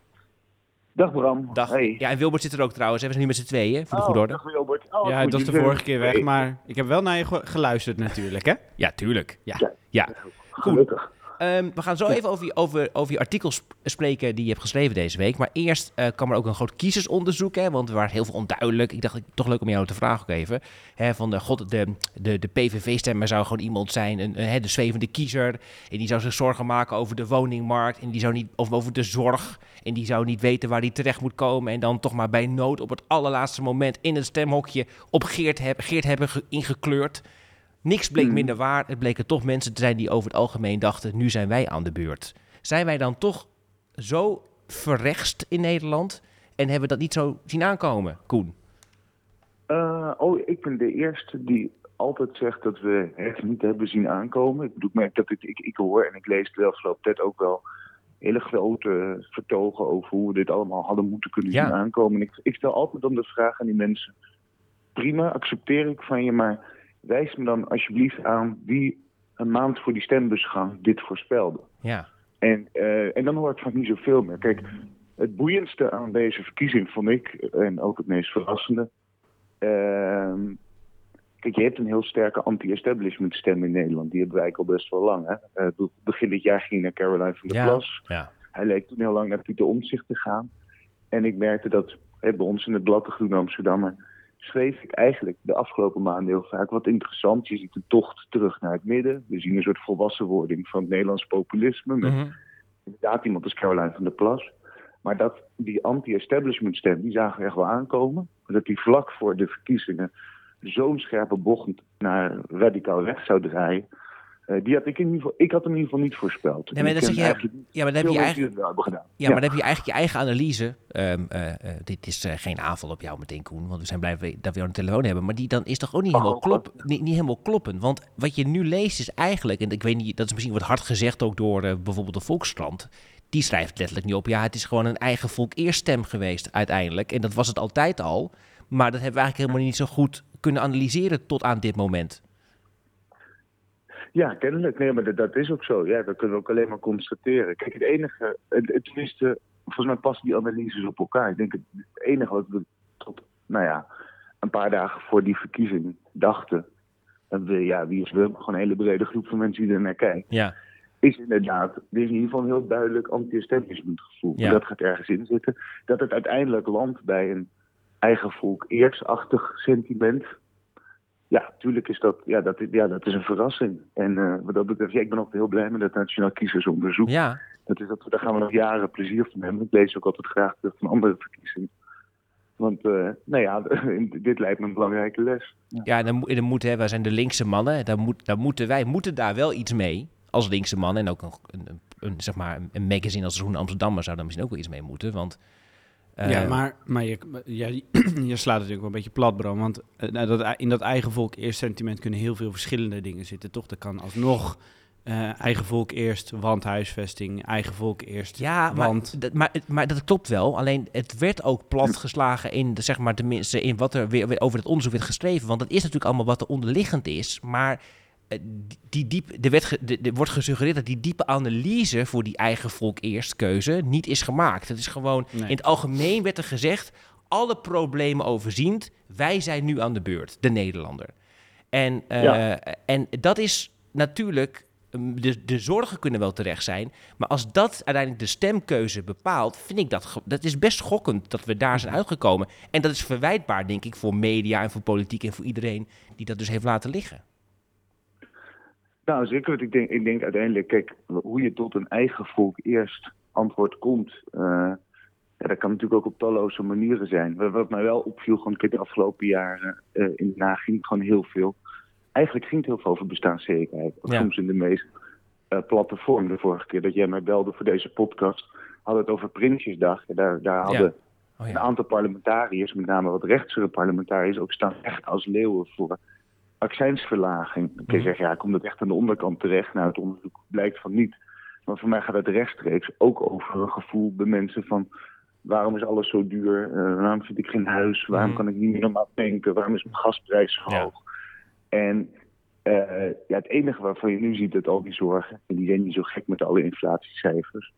Speaker 11: Dag Bram.
Speaker 1: Dag.
Speaker 11: Hey.
Speaker 1: Ja, en Wilbert zit er ook trouwens. hè. We zijn nu met z'n tweeën, voor de
Speaker 11: Oh,
Speaker 1: goede orde.
Speaker 11: dag Wilbert. Oh,
Speaker 2: ja, dat was de vorige keer weg,
Speaker 11: Hey.
Speaker 2: maar ik heb wel naar je ge- geluisterd natuurlijk, hè?
Speaker 1: Ja, tuurlijk. Ja.
Speaker 11: Ja.
Speaker 1: ja.
Speaker 11: Gelukkig.
Speaker 1: Ehm, we gaan zo even over, je- over, over je artikel sp- spreken die je hebt geschreven deze week. Maar eerst eh, kwam er ook een groot kiezersonderzoek, hè, want er waren heel veel onduidelijk. Ik dacht, toch leuk om jou te vragen ook even. Hè, van de, god, de, de, de PVV-stemmer zou gewoon iemand zijn, een, de zwevende kiezer. En die zou zich zorgen maken over de woningmarkt. En die zou niet, of over de zorg. En die zou niet weten waar die terecht moet komen. En dan toch maar bij nood op het allerlaatste moment in het stemhokje op Geert, heb, Geert hebben ge- ingekleurd. Niks bleek minder waar. Het bleken toch mensen te zijn die over het algemeen dachten: nu zijn wij aan de beurt. Zijn wij dan toch zo verrechtst in Nederland en hebben we dat niet zo zien aankomen, Koen?
Speaker 11: Eh, oh, ik ben de eerste die altijd zegt dat we het niet hebben zien aankomen. Ik bedoel, ik merk dat ik, ik, ik hoor en ik lees de afgelopen tijd ook wel hele grote vertogen over hoe we dit allemaal hadden moeten kunnen
Speaker 1: Ja.
Speaker 11: zien aankomen. En ik, ik stel altijd dan de vraag aan die mensen: prima, accepteer ik van je, maar wijs me dan alsjeblieft aan wie een maand voor die stembusgang dit voorspelde.
Speaker 1: Ja.
Speaker 11: En, eh, en dan hoor ik vaak niet zoveel meer. Kijk, het boeiendste aan deze verkiezing vond ik, en ook het meest verrassende. ehm, kijk, je hebt een heel sterke anti-establishment stem in Nederland. Die hebben wij al best wel lang. Hè? Eh, be- begin dit jaar ging naar Caroline van der
Speaker 1: Ja.
Speaker 11: Plas.
Speaker 1: Ja.
Speaker 11: Hij leek toen heel lang naar Pieter Omtzigt te gaan. En ik merkte dat bij ons in het blad, de Groene Amsterdammer, schreef ik eigenlijk de afgelopen maanden heel vaak wat interessant. Je ziet een tocht terug naar het midden. We zien een soort volwassenwording van het Nederlands populisme. Met
Speaker 1: Mhm.
Speaker 11: inderdaad iemand als Caroline van der Plas. Maar dat die anti-establishment stem, die zagen we echt wel aankomen. Dat die vlak voor de verkiezingen zo'n scherpe bocht naar radicaal rechts zou draaien. Eh, die had ik in ieder geval, ik had hem in ieder geval niet voorspeld.
Speaker 1: Nee, maar dat zeg je,
Speaker 11: eigenlijk
Speaker 1: ja, maar dan heb je
Speaker 11: veel
Speaker 1: je
Speaker 11: mensen
Speaker 1: eigen,
Speaker 11: die het wel hebben gedaan.
Speaker 1: ja, maar dan heb je eigenlijk je eigen analyse. Ehm, eh, eh, dit is geen aanval op jou meteen, Koen, want we zijn blij dat we jou de telefoon hebben. Maar die dan is toch ook niet helemaal,
Speaker 11: Oh,
Speaker 1: klop, niet, niet helemaal kloppend. Want wat je nu leest is eigenlijk, en ik weet niet, dat is misschien wat hard gezegd ook door bijvoorbeeld de Volkskrant. Die schrijft letterlijk niet op, ja, het is gewoon een eigen volk eerst stem geweest uiteindelijk. En dat was het altijd al. Maar dat hebben we eigenlijk helemaal niet zo goed kunnen analyseren tot aan dit moment.
Speaker 11: Ja, kennelijk. Nee, maar dat, dat is ook zo. Ja, dat kunnen we ook alleen maar constateren. Kijk, het enige, tenminste, volgens mij passen die analyses op elkaar. Ik denk het, enige wat we tot, nou ja, een paar dagen voor die verkiezing dachten. En we, ja, wie is we? Gewoon een hele brede groep van mensen die er naar kijkt.
Speaker 1: Ja.
Speaker 11: Is inderdaad, er is in ieder geval een heel duidelijk anti-establishment gevoel.
Speaker 1: Ja.
Speaker 11: Dat gaat ergens in zitten. Dat het uiteindelijk landt bij een eigen volk eersachtig sentiment. Ja, natuurlijk is dat, ja, dat, ja, dat is een verrassing. En eh, wat dat betreft, ja, ik ben ook heel blij met dat Nationaal Kiezersonderzoek.
Speaker 1: Ja.
Speaker 11: Dat is dat, daar gaan we nog jaren plezier van hebben. Ik lees ook altijd graag terug van andere verkiezingen. Want, eh, nou ja, dit lijkt me een belangrijke les.
Speaker 1: Ja, dan, moet- dan moeten, hè, wij zijn de linkse mannen. Daar, moet, moeten wij moeten daar wel iets mee als linkse mannen. En ook een, een, zeg maar, een- magazine als Groene Amsterdammer zou daar misschien ook wel iets mee moeten. Want,
Speaker 2: ja, maar, maar je, je slaat natuurlijk wel een beetje plat, Bram. Want eh, nou, dat, in dat eigen volk eerst sentiment kunnen heel veel verschillende dingen zitten, toch? Dat kan alsnog eh, eigen volk eerst, want huisvesting, eigen volk eerst,
Speaker 1: Ja, maar,
Speaker 2: want...
Speaker 1: dat, maar, het- maar dat klopt wel. Alleen het werd ook platgeslagen in, de, zeg maar, tenminste, in wat er weer, weer over het onderzoek werd geschreven. Want dat is natuurlijk allemaal wat er onderliggend is. Maar eh, die diep, er, werd ge- er wordt gesuggereerd dat die diepe analyse voor die eigen volk eerst keuze niet is gemaakt. Het is gewoon,
Speaker 2: Nee.
Speaker 1: in het algemeen werd er gezegd, alle problemen overziend, wij zijn nu aan de beurt, de Nederlander. En, eh,
Speaker 11: Ja.
Speaker 1: en dat is natuurlijk, um, de, de zorgen kunnen wel terecht zijn, maar als dat uiteindelijk de stemkeuze bepaalt, vind ik dat, dat is best schokkend dat we daar zijn uitgekomen. En dat is verwijtbaar, denk ik, voor media en voor politiek en voor iedereen die dat dus heeft laten liggen.
Speaker 11: Nou, zeker. Want ik denk, ik denk uiteindelijk, kijk, hoe je tot een eigen volk eerst antwoord komt. eh, ja, dat kan natuurlijk ook op talloze manieren zijn. Wat- mij wel opviel, gewoon kijk, de afgelopen jaren eh, in Den Haag ging gewoon heel veel. Eigenlijk ging het heel veel over bestaanszekerheid.
Speaker 1: Ja.
Speaker 11: Soms in de meest eh, platte vorm. De vorige keer dat jij mij belde voor deze podcast, hadden het over Prinsjesdag. Daar, daar hadden
Speaker 1: Oh,
Speaker 11: een
Speaker 1: ja.
Speaker 11: aantal parlementariërs, met name wat rechtsere parlementariërs, ook staan echt als leeuwen voor accijnsverlaging. Dan kun je zeggen, ja, komt het echt aan de onderkant terecht? Nou, het onderzoek blijkt van niet. Maar voor mij gaat het rechtstreeks ook over een gevoel bij mensen van... waarom is alles zo duur? Eh, waarom vind ik geen huis? Waarom
Speaker 1: Mhm.
Speaker 11: kan ik niet meer normaal tanken? Waarom is mijn gasprijs zo
Speaker 1: Ja.
Speaker 11: hoog? En eh, ja, het enige waarvan je nu ziet dat al die zorgen... en die zijn niet zo gek met alle inflatiecijfers...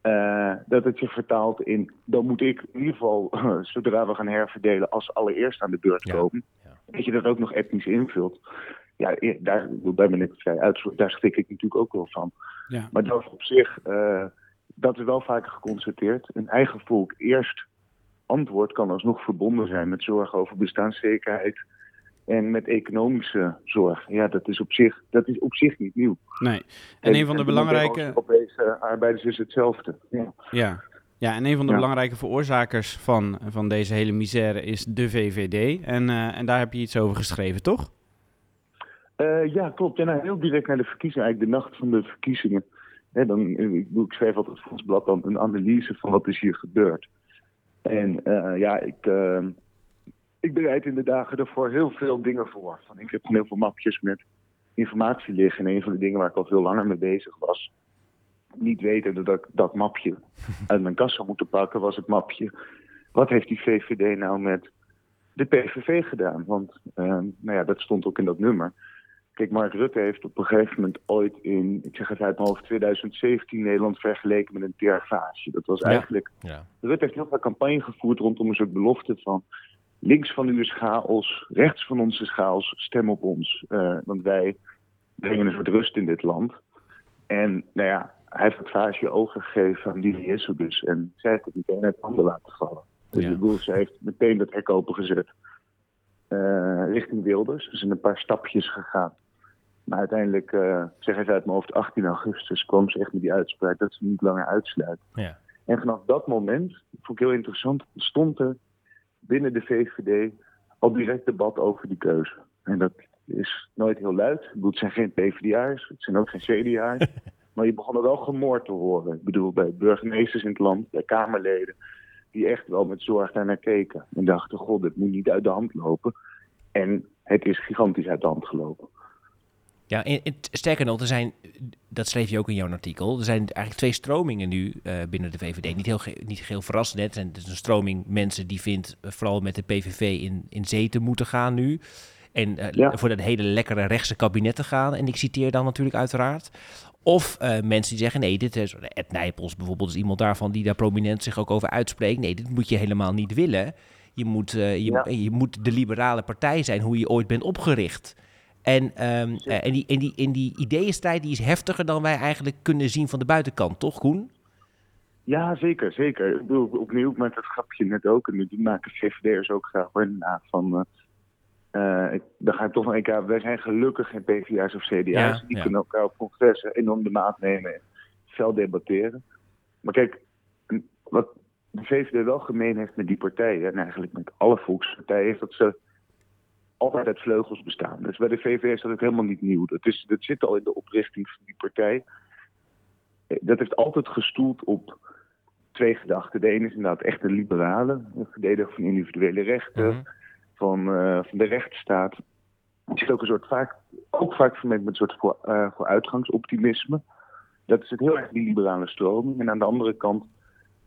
Speaker 11: eh, dat het je vertaalt in, dan moet ik in ieder geval, zodra we gaan herverdelen, als allereerst aan de beurt komen.
Speaker 1: ja.
Speaker 11: Dat je dat ook nog etnisch invult. Ja, daar, ik vrij uit, daar schrik ik natuurlijk ook wel van.
Speaker 2: Ja.
Speaker 11: Maar dat op zich, eh, dat is wel vaker geconstateerd. Een eigen volk eerst antwoord kan alsnog verbonden zijn met zorgen over bestaanszekerheid en met economische zorg. Ja, dat is op zich, dat is op zich niet nieuw.
Speaker 2: Nee. En een van de belangrijke...
Speaker 11: Europese arbeiders is hetzelfde. Ja.
Speaker 2: Ja. Ja, en een van de
Speaker 11: Ja.
Speaker 2: belangrijke veroorzakers van, van deze hele misère is de VVD. En, eh, en daar heb je iets over geschreven, toch?
Speaker 11: Eh, ja, klopt. En nou, heel direct naar de verkiezingen, eigenlijk de nacht van de verkiezingen. Hè, dan, eh, ik, ik schreef altijd voor ons blad dan een analyse van wat is hier gebeurd. En ja, ik, ik bereid in de dagen ervoor heel veel dingen voor. Van, ik heb heel veel mapjes met informatie liggen. En een van de dingen waar ik al veel langer mee bezig was, niet weten dat ik dat mapje uit mijn kast zou moeten pakken, was het mapje. Wat heeft die VVD nou met de PVV gedaan? Want eh, nou ja, dat stond ook in dat nummer. Kijk, Mark Rutte heeft op een gegeven moment ooit in, ik zeg het uit mijn hoofd, 2017 Nederland vergeleken met een terfage. Dat was eigenlijk,
Speaker 1: Ja.
Speaker 11: Rutte heeft heel veel campagne gevoerd rondom een soort belofte van links van u is chaos, rechts van ons is chaos, stem op ons. Eh, want wij brengen een soort rust in dit land. En nou ja, hij heeft het vaasje ogen gegeven aan Lili Isselbus en zij heeft het meteen uit handen laten vallen. Dus
Speaker 1: Ja.
Speaker 11: ik bedoel, ze heeft meteen dat hek opengezet eh, richting Wilders. Er zijn een paar stapjes gegaan. Maar uiteindelijk, uh, zeg even uit mijn hoofd, 18 augustus kwam ze echt met die uitspraak dat ze niet langer uitsluiten.
Speaker 1: Ja.
Speaker 11: En vanaf dat moment, vond ik heel interessant, stond er binnen de VVD al direct debat over die keuze. En dat is nooit heel luid. Ik bedoel, het zijn geen PvdA'ers, het zijn ook geen CDA'ers. maar je begon er wel gemoord te horen. Ik bedoel, bij burgemeesters in het land, bij Kamerleden, die echt wel met zorg daar naar keken. En dachten, god, dit moet niet uit de hand lopen. En het is gigantisch uit de hand gelopen.
Speaker 1: Ja, en, en sterker nog, er zijn, dat schreef je ook in jouw artikel, er zijn eigenlijk twee stromingen nu uh, binnen de VVD. Niet heel, niet heel verrassend, net. Er is een stroming mensen die vindt uh, vooral met de PVV in, in zee te moeten gaan nu. En uh, ja. voor dat hele lekkere rechtse kabinet te gaan. En ik citeer dan natuurlijk uiteraard. Of mensen die zeggen, nee, dit is... Ed Nijpels bijvoorbeeld is iemand daarvan die daar prominent zich ook over uitspreekt. Nee, dit moet je helemaal niet willen. Je moet, je, ja. je moet de liberale partij zijn hoe je ooit bent opgericht. En, um, uh, en, die, en, die, die ideeënstrijd die is heftiger dan wij eigenlijk kunnen zien van de buitenkant, toch Koen?
Speaker 11: Ja, zeker, zeker. Ik bedoel, opnieuw met het grapje net ook. En die maken VVD'ers ook graag. Na, van, uh, ik, dan ga ik toch nog een keer... Wij zijn gelukkig geen PvdA's of CDA's. Ja, die ja. kunnen elkaar op congressen enorm de maat nemen en fel debatteren. Maar kijk, wat de VVD wel gemeen heeft met die partijen... en eigenlijk met alle volkspartijen... is dat ze altijd uit vleugels bestaan. Dus bij de VVD is dat ook helemaal niet nieuw. Dat, is, dat zit al in de oprichting van die partij. Dat heeft altijd gestoeld op twee gedachten. De ene is inderdaad echt een liberale, een verdediger van individuele rechten, mm-hmm. Van, uh, van de rechtsstaat. Zit ook een soort vaak, ook vaak vermengd met een soort voor, uh, vooruitgangsoptimisme. Dat is het heel erg die liberale stroming. En aan de andere kant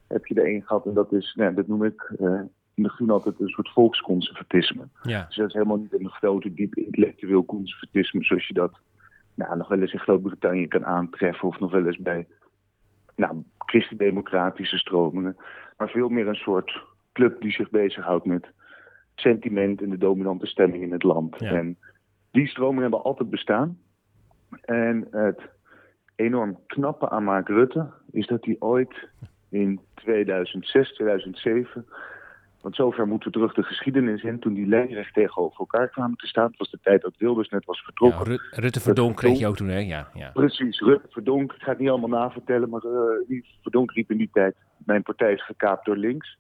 Speaker 11: heb je er een gehad, en dat is, nou, dat noem ik uh, in de groen altijd een soort volksconservatisme.
Speaker 1: Ja.
Speaker 11: Dus dat is helemaal niet een grote, diep intellectueel conservatisme zoals je dat nou, nog wel eens in Groot-Brittannië kan aantreffen of nog wel eens bij nou, christendemocratische stromingen. Maar veel meer een soort club die zich bezighoudt met sentiment en de dominante stemming in het land.
Speaker 1: Ja.
Speaker 11: En die stromingen hebben altijd bestaan. En het enorm knappe aan Mark Rutte is dat hij ooit in 2006, 2007 want zover moeten we terug de geschiedenis in. Toen die lijnrecht tegenover elkaar kwamen te staan. Was de tijd dat Wilders net was vertrokken.
Speaker 1: Ja, Rutte Verdonk kreeg je ook toen, hè? Ja, ja.
Speaker 11: Precies, Rutte Verdonk. Ik ga het niet allemaal navertellen, maar uh, Verdonk riep in die tijd... mijn partij is gekaapt door links.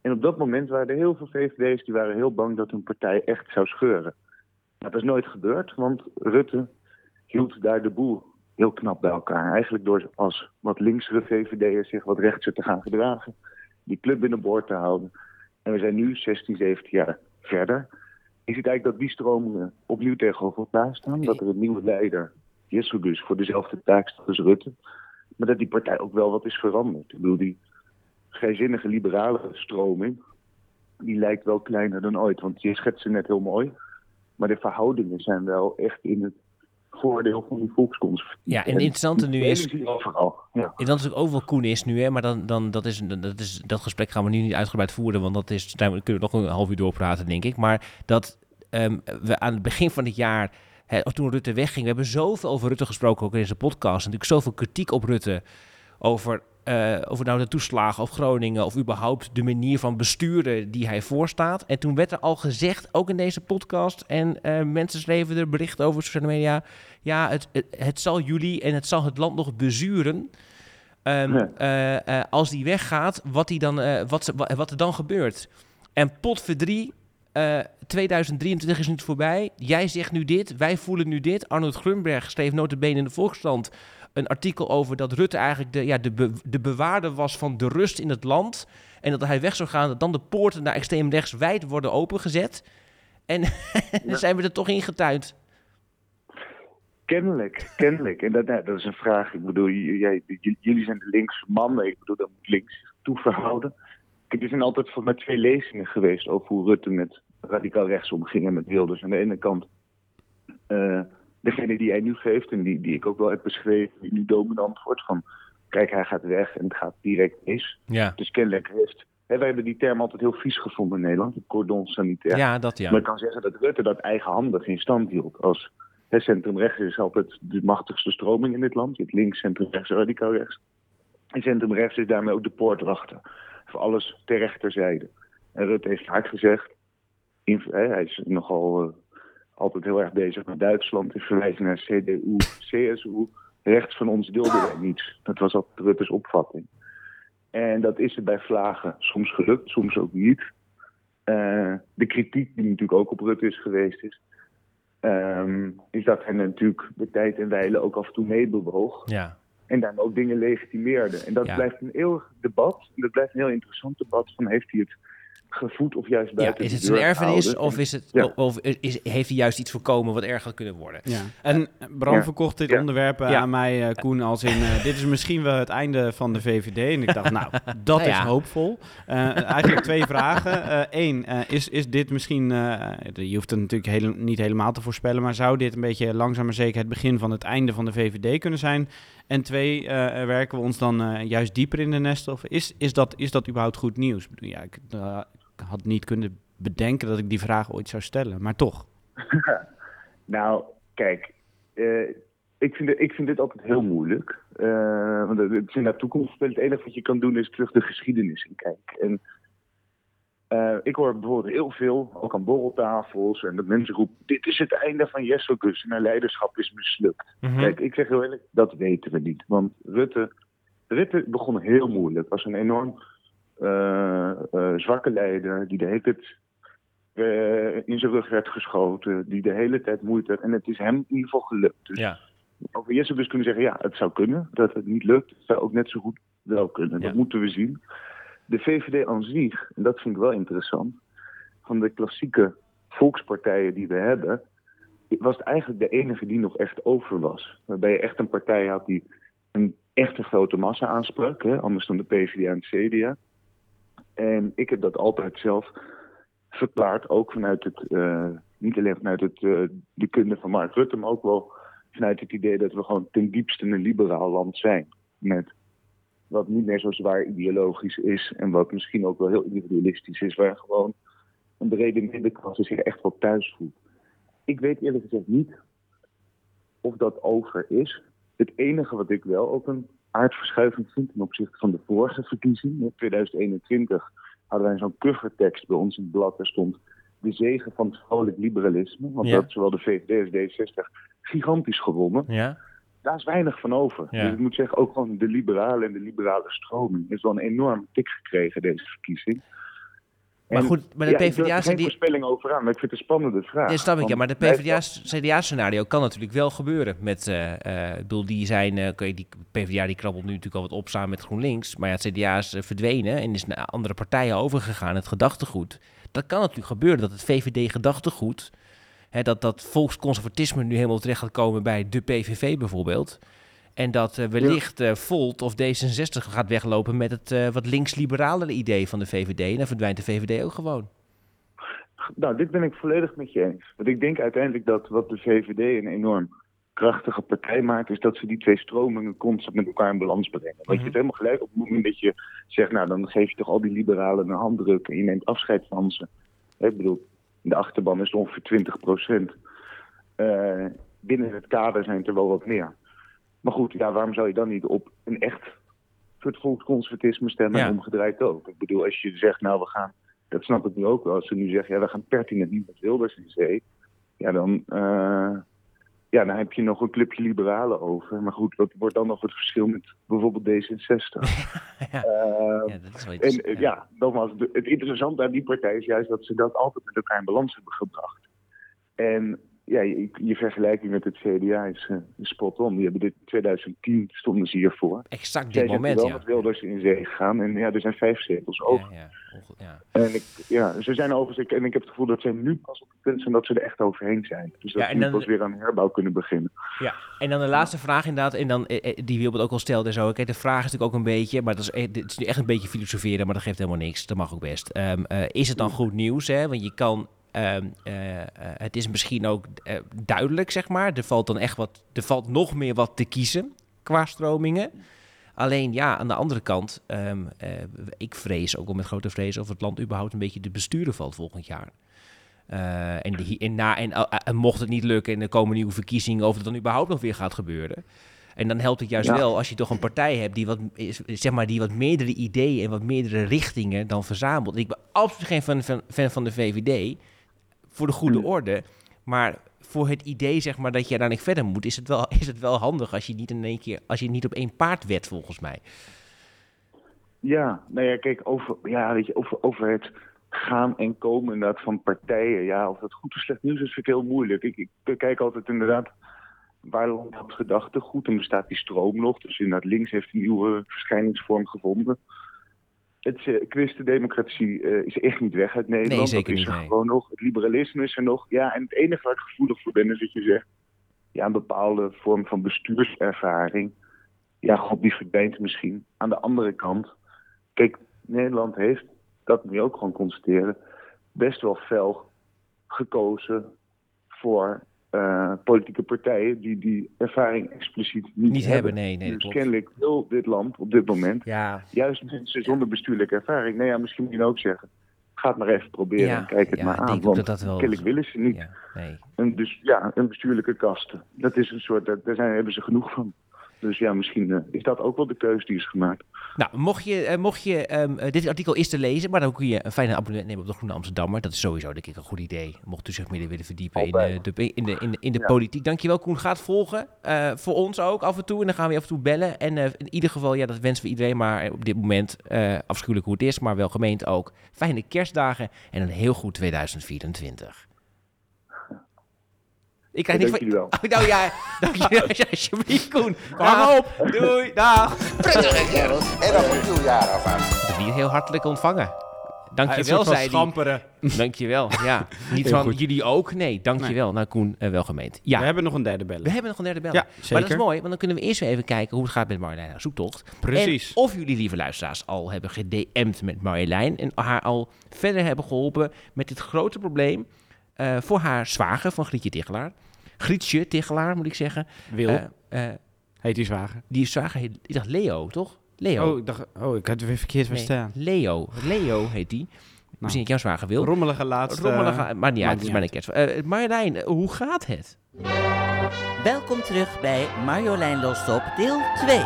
Speaker 11: En op dat moment waren er heel veel VVD's... die waren heel bang dat hun partij echt zou scheuren. Dat is nooit gebeurd, want Rutte hield daar de boel heel knap bij elkaar. Eigenlijk door als wat linksere VVD'ers zich wat rechtser te gaan gedragen. Die club binnenboord te houden... En we zijn nu 16, 17 jaar verder. Je ziet eigenlijk dat die stromingen opnieuw tegenover elkaar staan. Dat er een nieuwe leider, Jesselgus, voor dezelfde taak staat als Rutte. Maar dat die partij ook wel wat is veranderd. Ik bedoel, die vrijzinnige liberale stroming, die lijkt wel kleiner dan ooit. Want je schetst ze net heel mooi. Maar de verhoudingen zijn wel echt in het voordeel van die volksconservatie.
Speaker 1: Ja, en het interessante nu is...
Speaker 11: Overal, ja.
Speaker 1: En dat is ook overal Koen is nu, hè, maar dan, dan, dat, is, dat, is, dat gesprek gaan we nu niet uitgebreid voeren, want dat is, daar kunnen we nog een half uur doorpraten, denk ik. Maar dat um, we aan het begin van het jaar, hè, toen Rutte wegging, we hebben zoveel over Rutte gesproken, ook in deze podcast, natuurlijk zoveel kritiek op Rutte, over uh, over nou de toeslagen of Groningen of überhaupt de manier van besturen die hij voorstaat. En toen werd er al gezegd, ook in deze podcast, en uh, mensen schreven er berichten over sociale media. Ja, het, het, het, zal jullie en het zal het land nog bezuren. Um, ja. uh, als die weggaat, wat, die dan, wat, wat er dan gebeurt. En potverdrie, 2023 is nu voorbij. Jij zegt nu dit, wij voelen nu dit. Arnold Grunberg schreef notabene in de Volkskrant een artikel over dat Rutte eigenlijk de, ja, de, be, de bewaarder was van de rust in het land. En dat hij weg zou gaan, dat dan de poorten naar extreem rechts wijd worden opengezet. En dan zijn we er toch ingetuind.
Speaker 11: Kennelijk, kennelijk. En dat, nou, dat is een vraag. Ik bedoel, jij, jullie zijn de linkse mannen. Ik bedoel, dat moet links zich toe verhouden. Kijk, er zijn altijd voor mij twee lezingen geweest over hoe Rutte met radicaal rechts omging en met Wilders. Aan de ene kant uh, degene die hij nu geeft en die, die ik ook wel heb beschreven, die nu dominant wordt, van kijk, hij gaat weg en het gaat direct mis.
Speaker 1: Ja.
Speaker 11: Dus kennelijk heeft... Hè, wij hebben die term altijd heel vies gevonden in Nederland, het cordon sanitair.
Speaker 1: Ja, dat ja.
Speaker 11: Maar ik kan zeggen dat Rutte dat eigenhandig in stand hield. Als centrum-rechts is altijd de machtigste stroming in dit land. Je hebt links, centrum-rechts, radicaal rechts. En centrum-rechts is daarmee ook de poortwachter. Voor alles ter rechterzijde. En Rutte heeft vaak gezegd, in- hè, hij is nogal eh, altijd heel erg bezig met Duitsland. In verwijzing naar CDU, CSU. Rechts van ons deelden wij niets. Dat was altijd Rutte's opvatting. En dat is er bij Vlagen soms gelukt, soms ook niet. Eh, de kritiek die natuurlijk ook op Rutte is geweest is, ehm, is dat hij natuurlijk de tijd en wijle ook af en toe meebewoog.
Speaker 1: Ja.
Speaker 11: En daarmee ook dingen legitimeerde. En dat
Speaker 1: Ja.
Speaker 11: blijft een eeuwig debat. En dat blijft een heel interessant debat van heeft hij het gevoed of juist
Speaker 1: Ja, is het zijn erfenis
Speaker 11: gehouden?
Speaker 1: of, is het,
Speaker 11: Ja.
Speaker 1: of is, heeft hij juist iets voorkomen wat erger had kunnen worden?
Speaker 2: Ja. En Bram
Speaker 11: Ja.
Speaker 2: verkocht dit
Speaker 11: Ja.
Speaker 2: onderwerp eh,
Speaker 1: Ja.
Speaker 2: aan mij, eh, Koen, als in... eh, dit is misschien wel het einde van de VVD. En ik dacht, nou, dat is hoopvol. Eh, eigenlijk twee vragen. Eén, is, is dit misschien... eh, je hoeft het natuurlijk hele, niet helemaal te voorspellen... maar zou dit een beetje langzaam maar zeker het begin van het einde van de VVD kunnen zijn? En twee, eh, werken we ons dan eh, juist dieper in de nesten? Of is, is, dat, is dat überhaupt goed nieuws? Ja, ik, eh, ik had niet kunnen bedenken dat ik die vraag ooit zou stellen, maar toch.
Speaker 11: Nou, kijk, eh, ik, vind, dit- ik vind dit altijd heel moeilijk. Eh, want het is naar toekomst. Het enige wat je kan doen is terug de geschiedenis in kijken. En eh, ik hoor bijvoorbeeld heel veel, ook aan borreltafels, en dat mensen roepen: Dit is het einde van Jesselgus en haar leiderschap is mislukt.
Speaker 1: Mhm.
Speaker 11: Kijk, ik zeg heel eerlijk, dat weten we niet. Want Rutte, Rutte begon heel moeilijk. Was een enorm zwakke leider die de hele tijd eh, in zijn rug werd geschoten, die de hele tijd moeite had. En het is hem in ieder geval gelukt. Dus
Speaker 1: Ja.
Speaker 11: over Jesse dus kunnen zeggen, ja, het zou kunnen. Dat het niet lukt, het zou ook net zo goed wel kunnen. Dat moeten we zien. De VVD aan zich, en dat vind ik wel interessant, van de klassieke volkspartijen die we hebben, was het eigenlijk de enige die nog echt over was. Waarbij je echt een partij had die een echte grote massa aansprak, hè, anders dan de PvdA en het CDA. En ik heb dat altijd zelf verklaard, ook vanuit het, eh, niet alleen vanuit het, eh, de kunde van Mark Rutte, maar ook wel vanuit het idee dat we gewoon ten diepste een liberaal land zijn. Met wat niet meer zo zwaar ideologisch is en wat misschien ook wel heel individualistisch is, waar gewoon een brede middenklasse zich echt wel thuis voelt. Ik weet eerlijk gezegd niet of dat over is. Het enige wat ik wel ook een aardverschuiving vind ten opzichte van de vorige verkiezing, in 2021, hadden wij zo'n covertekst bij ons in het blad. Daar stond de zegen van het vrolijk liberalisme. Want
Speaker 1: Ja.
Speaker 11: dat zowel de VVD als D66 gigantisch gewonnen.
Speaker 1: Ja?
Speaker 11: Daar is weinig van over.
Speaker 1: Ja.
Speaker 11: Dus ik moet zeggen, ook gewoon de liberale en de liberale stroming heeft wel een enorme tik gekregen deze verkiezing.
Speaker 1: Maar goed, maar de
Speaker 11: ja, ik
Speaker 1: PvdA zijn
Speaker 11: geen
Speaker 1: die-
Speaker 11: voorspelling over aan, maar ik vind het een spannende vraag.
Speaker 1: Ja, snap ik, ja, maar de PvdA-CDA-scenario kan natuurlijk wel gebeuren. Met, ik bedoel, die zijn, oké, die PvdA die krabbelt nu natuurlijk al wat op samen met GroenLinks. Maar ja, het CDA is verdwenen en is naar andere partijen overgegaan, het gedachtegoed. Dat kan natuurlijk gebeuren, dat het VVD-gedachtegoed, hè, dat dat volksconservatisme nu helemaal terecht gaat komen bij de PVV bijvoorbeeld. En dat eh, wellicht eh, Volt of D66 gaat weglopen met het eh, wat links-liberalere idee van de VVD. En dan verdwijnt de VVD ook gewoon.
Speaker 11: Nou, dit ben ik volledig met je eens. Want ik denk uiteindelijk dat wat de VVD een enorm krachtige partij maakt, is dat ze die twee stromingen constant met elkaar in balans brengen. Want je hebt helemaal gelijk op het moment dat je zegt, nou dan geef je toch al die liberalen een handdruk en je neemt afscheid van ze. Ik bedoel, in de achterban is het ongeveer 20 procent. Binnen het kader zijn het er wel wat meer. Maar goed, ja, waarom zou je dan niet op een echt soort volksconservatisme stemmen
Speaker 1: Ja.
Speaker 11: en omgedraaid ook? Ik bedoel, als je zegt, nou we gaan, dat snap ik nu ook wel, als ze nu zeggen, ja we gaan pertinent niet met Wilders in zee, ja dan, eh, ja, dan heb je nog een clubje liberalen over. Maar goed, wat wordt dan nog het verschil met bijvoorbeeld D66?
Speaker 1: Ja.
Speaker 11: Eh,
Speaker 1: Ja, dat is wel
Speaker 11: en
Speaker 1: iets.
Speaker 11: eh, ja, nogmaals, de- het interessante aan die partij is juist dat ze dat altijd met elkaar in balans hebben gebracht. En ja, je, je vergelijking met het CDA is, eh, is spot on. Die hebben dit in 2010 stonden ze hiervoor.
Speaker 1: Exact dit
Speaker 11: Zij zijn
Speaker 1: moment,
Speaker 11: wel
Speaker 1: ja.
Speaker 11: met Wilders in zee gegaan. En ja, er zijn vijf zetels over.
Speaker 1: Ja, ja.
Speaker 11: En ik, ja, ze zijn overigens, ik- en ik heb het gevoel dat zij nu pas op het punt zijn dat ze er echt overheen zijn. Dus dat ze nu pas weer aan herbouw kunnen beginnen.
Speaker 1: Ja, en dan de laatste vraag inderdaad, en dan, eh, eh, die Wilbert ook al stelde zo. Kijk, de vraag is natuurlijk ook een beetje, maar dat is, dit is nu echt een beetje filosoferen, maar dat geeft helemaal niks. Dat mag ook best. Ehm, eh, is het dan goed nieuws, hè? Want je kan, ehm, eh, eh, het is misschien ook eh, duidelijk, zeg maar. Er valt dan echt wat, er valt nog meer wat te kiezen qua stromingen. Alleen ja, aan de andere kant, ehm, eh, ik vrees ook wel met grote vrees of het land überhaupt een beetje te besturen valt volgend jaar. En, de, en, na, en, en mocht het niet lukken en er komen nieuwe verkiezingen, of het dan überhaupt nog weer gaat gebeuren. En dan helpt het juist
Speaker 11: Ja.
Speaker 1: wel als je toch een partij hebt die wat, zeg maar, die wat meerdere ideeën en wat meerdere richtingen dan verzamelt. Ik ben absoluut geen fan, fan, fan van de VVD. Voor de goede orde. Maar voor het idee zeg maar, dat je daar niet verder moet, is het, wel, is het wel handig als je niet in één keer, als je niet op één paard wet, volgens mij.
Speaker 11: Ja, nou ja, kijk, over, ja, weet je, over, over het gaan en komen inderdaad van partijen. Ja, of dat goed of slecht nieuws is, vind ik heel moeilijk. Ik, ik kijk altijd inderdaad waar landt dat gedachtegoed en bestaat die stroom nog. Dus inderdaad links heeft een nieuwe verschijningsvorm gevonden. Het uh, christendemocratie uh, is echt niet weg uit Nederland.
Speaker 1: Nee, zeker
Speaker 11: dat is
Speaker 1: niet,
Speaker 11: er
Speaker 1: nee.
Speaker 11: gewoon nog. Het liberalisme is er nog. Ja, en het enige waar ik gevoelig voor ben is dat je zegt... ja, een bepaalde vorm van bestuurservaring... ja, god, die verdwijnt misschien. Aan de andere kant... Kijk, Nederland heeft, dat moet je ook gewoon constateren... best wel fel gekozen voor uh, politieke partijen die die ervaring expliciet niet,
Speaker 1: Niet hebben, nee, nee,
Speaker 11: dus
Speaker 1: klopt.
Speaker 11: kennelijk wil dit land op dit moment
Speaker 1: Ja,
Speaker 11: juist mensen zonder bestuurlijke ervaring. Nou ja, misschien moet je ook zeggen, ga het maar even proberen
Speaker 1: Ja,
Speaker 11: en kijk het
Speaker 1: ja,
Speaker 11: maar
Speaker 1: ik
Speaker 11: aan.
Speaker 1: ook
Speaker 11: Want
Speaker 1: dat dat wel-
Speaker 11: kennelijk willen ze niet.
Speaker 1: nee.
Speaker 11: En dus ja, een bestuurlijke kasten. Dat is een soort, daar daar zijn, hebben ze genoeg van. Dus ja, misschien eh, is dat ook wel de keuze die is gemaakt.
Speaker 1: Nou, mocht je, eh, mocht je ehm, eh, dit artikel is te lezen, maar dan kun je een fijne abonnement nemen op de Groene Amsterdammer. Dat is sowieso denk ik een goed idee. Mocht u zich meer willen verdiepen in, de, in de, in de, in de
Speaker 11: Ja.
Speaker 1: politiek. Dankjewel Koen, ga het volgen. Eh, voor ons ook af en toe. En dan gaan we je af en toe bellen. En eh, in ieder geval, ja, dat wensen we iedereen maar op dit moment. eh, afschuwelijk hoe het is, maar wel gemeend ook. Fijne kerstdagen en een heel goed 2024. Ik krijg niks
Speaker 11: dank
Speaker 1: van...
Speaker 11: jullie wel.
Speaker 1: Oh, nou ja, dankjewel alsjeblieft Koen. Hang op. Doei, dag.
Speaker 3: Prettige kerels en dan een nieuwjaar alvast.
Speaker 1: Dat niet heel hartelijk ontvangen. Dankjewel, zei hij.
Speaker 2: schamperen.
Speaker 1: Dankjewel, ja. Niet van
Speaker 2: goed.
Speaker 1: jullie ook? Nee, dankjewel. Nou, Koen, eh, wel gemeend. Ja,
Speaker 2: We hebben nog een derde bellen.
Speaker 1: we hebben nog een derde bel.
Speaker 2: Ja,
Speaker 1: Maar dat is
Speaker 2: zeker.
Speaker 1: mooi, want dan kunnen we eerst even kijken hoe het gaat met Marjolein haar zoektocht.
Speaker 2: Precies.
Speaker 1: En of jullie, lieve luisteraars, al hebben gedM'd met Marjolein en haar al verder hebben geholpen met dit grote probleem eh, voor haar zwager van Grietje Tichelaar. Grietje Tichelaar, moet ik zeggen.
Speaker 2: Wil,
Speaker 1: Eh, eh,
Speaker 2: heet die zwager.
Speaker 1: die zwager heet, ik dacht Leo, toch? Leo.
Speaker 2: Oh, ik dacht, oh, ik had het weer verkeerd
Speaker 1: Nee,
Speaker 2: verstaan.
Speaker 1: Leo. Leo heet die. Misschien dat jouw zwager wil.
Speaker 2: Rommelige laatste...
Speaker 1: Rommelige, maar niet uit, het is bijna kerst. Eh, Marjolein, hoe gaat het?
Speaker 9: Welkom terug bij Marjolein Lost op deel 2.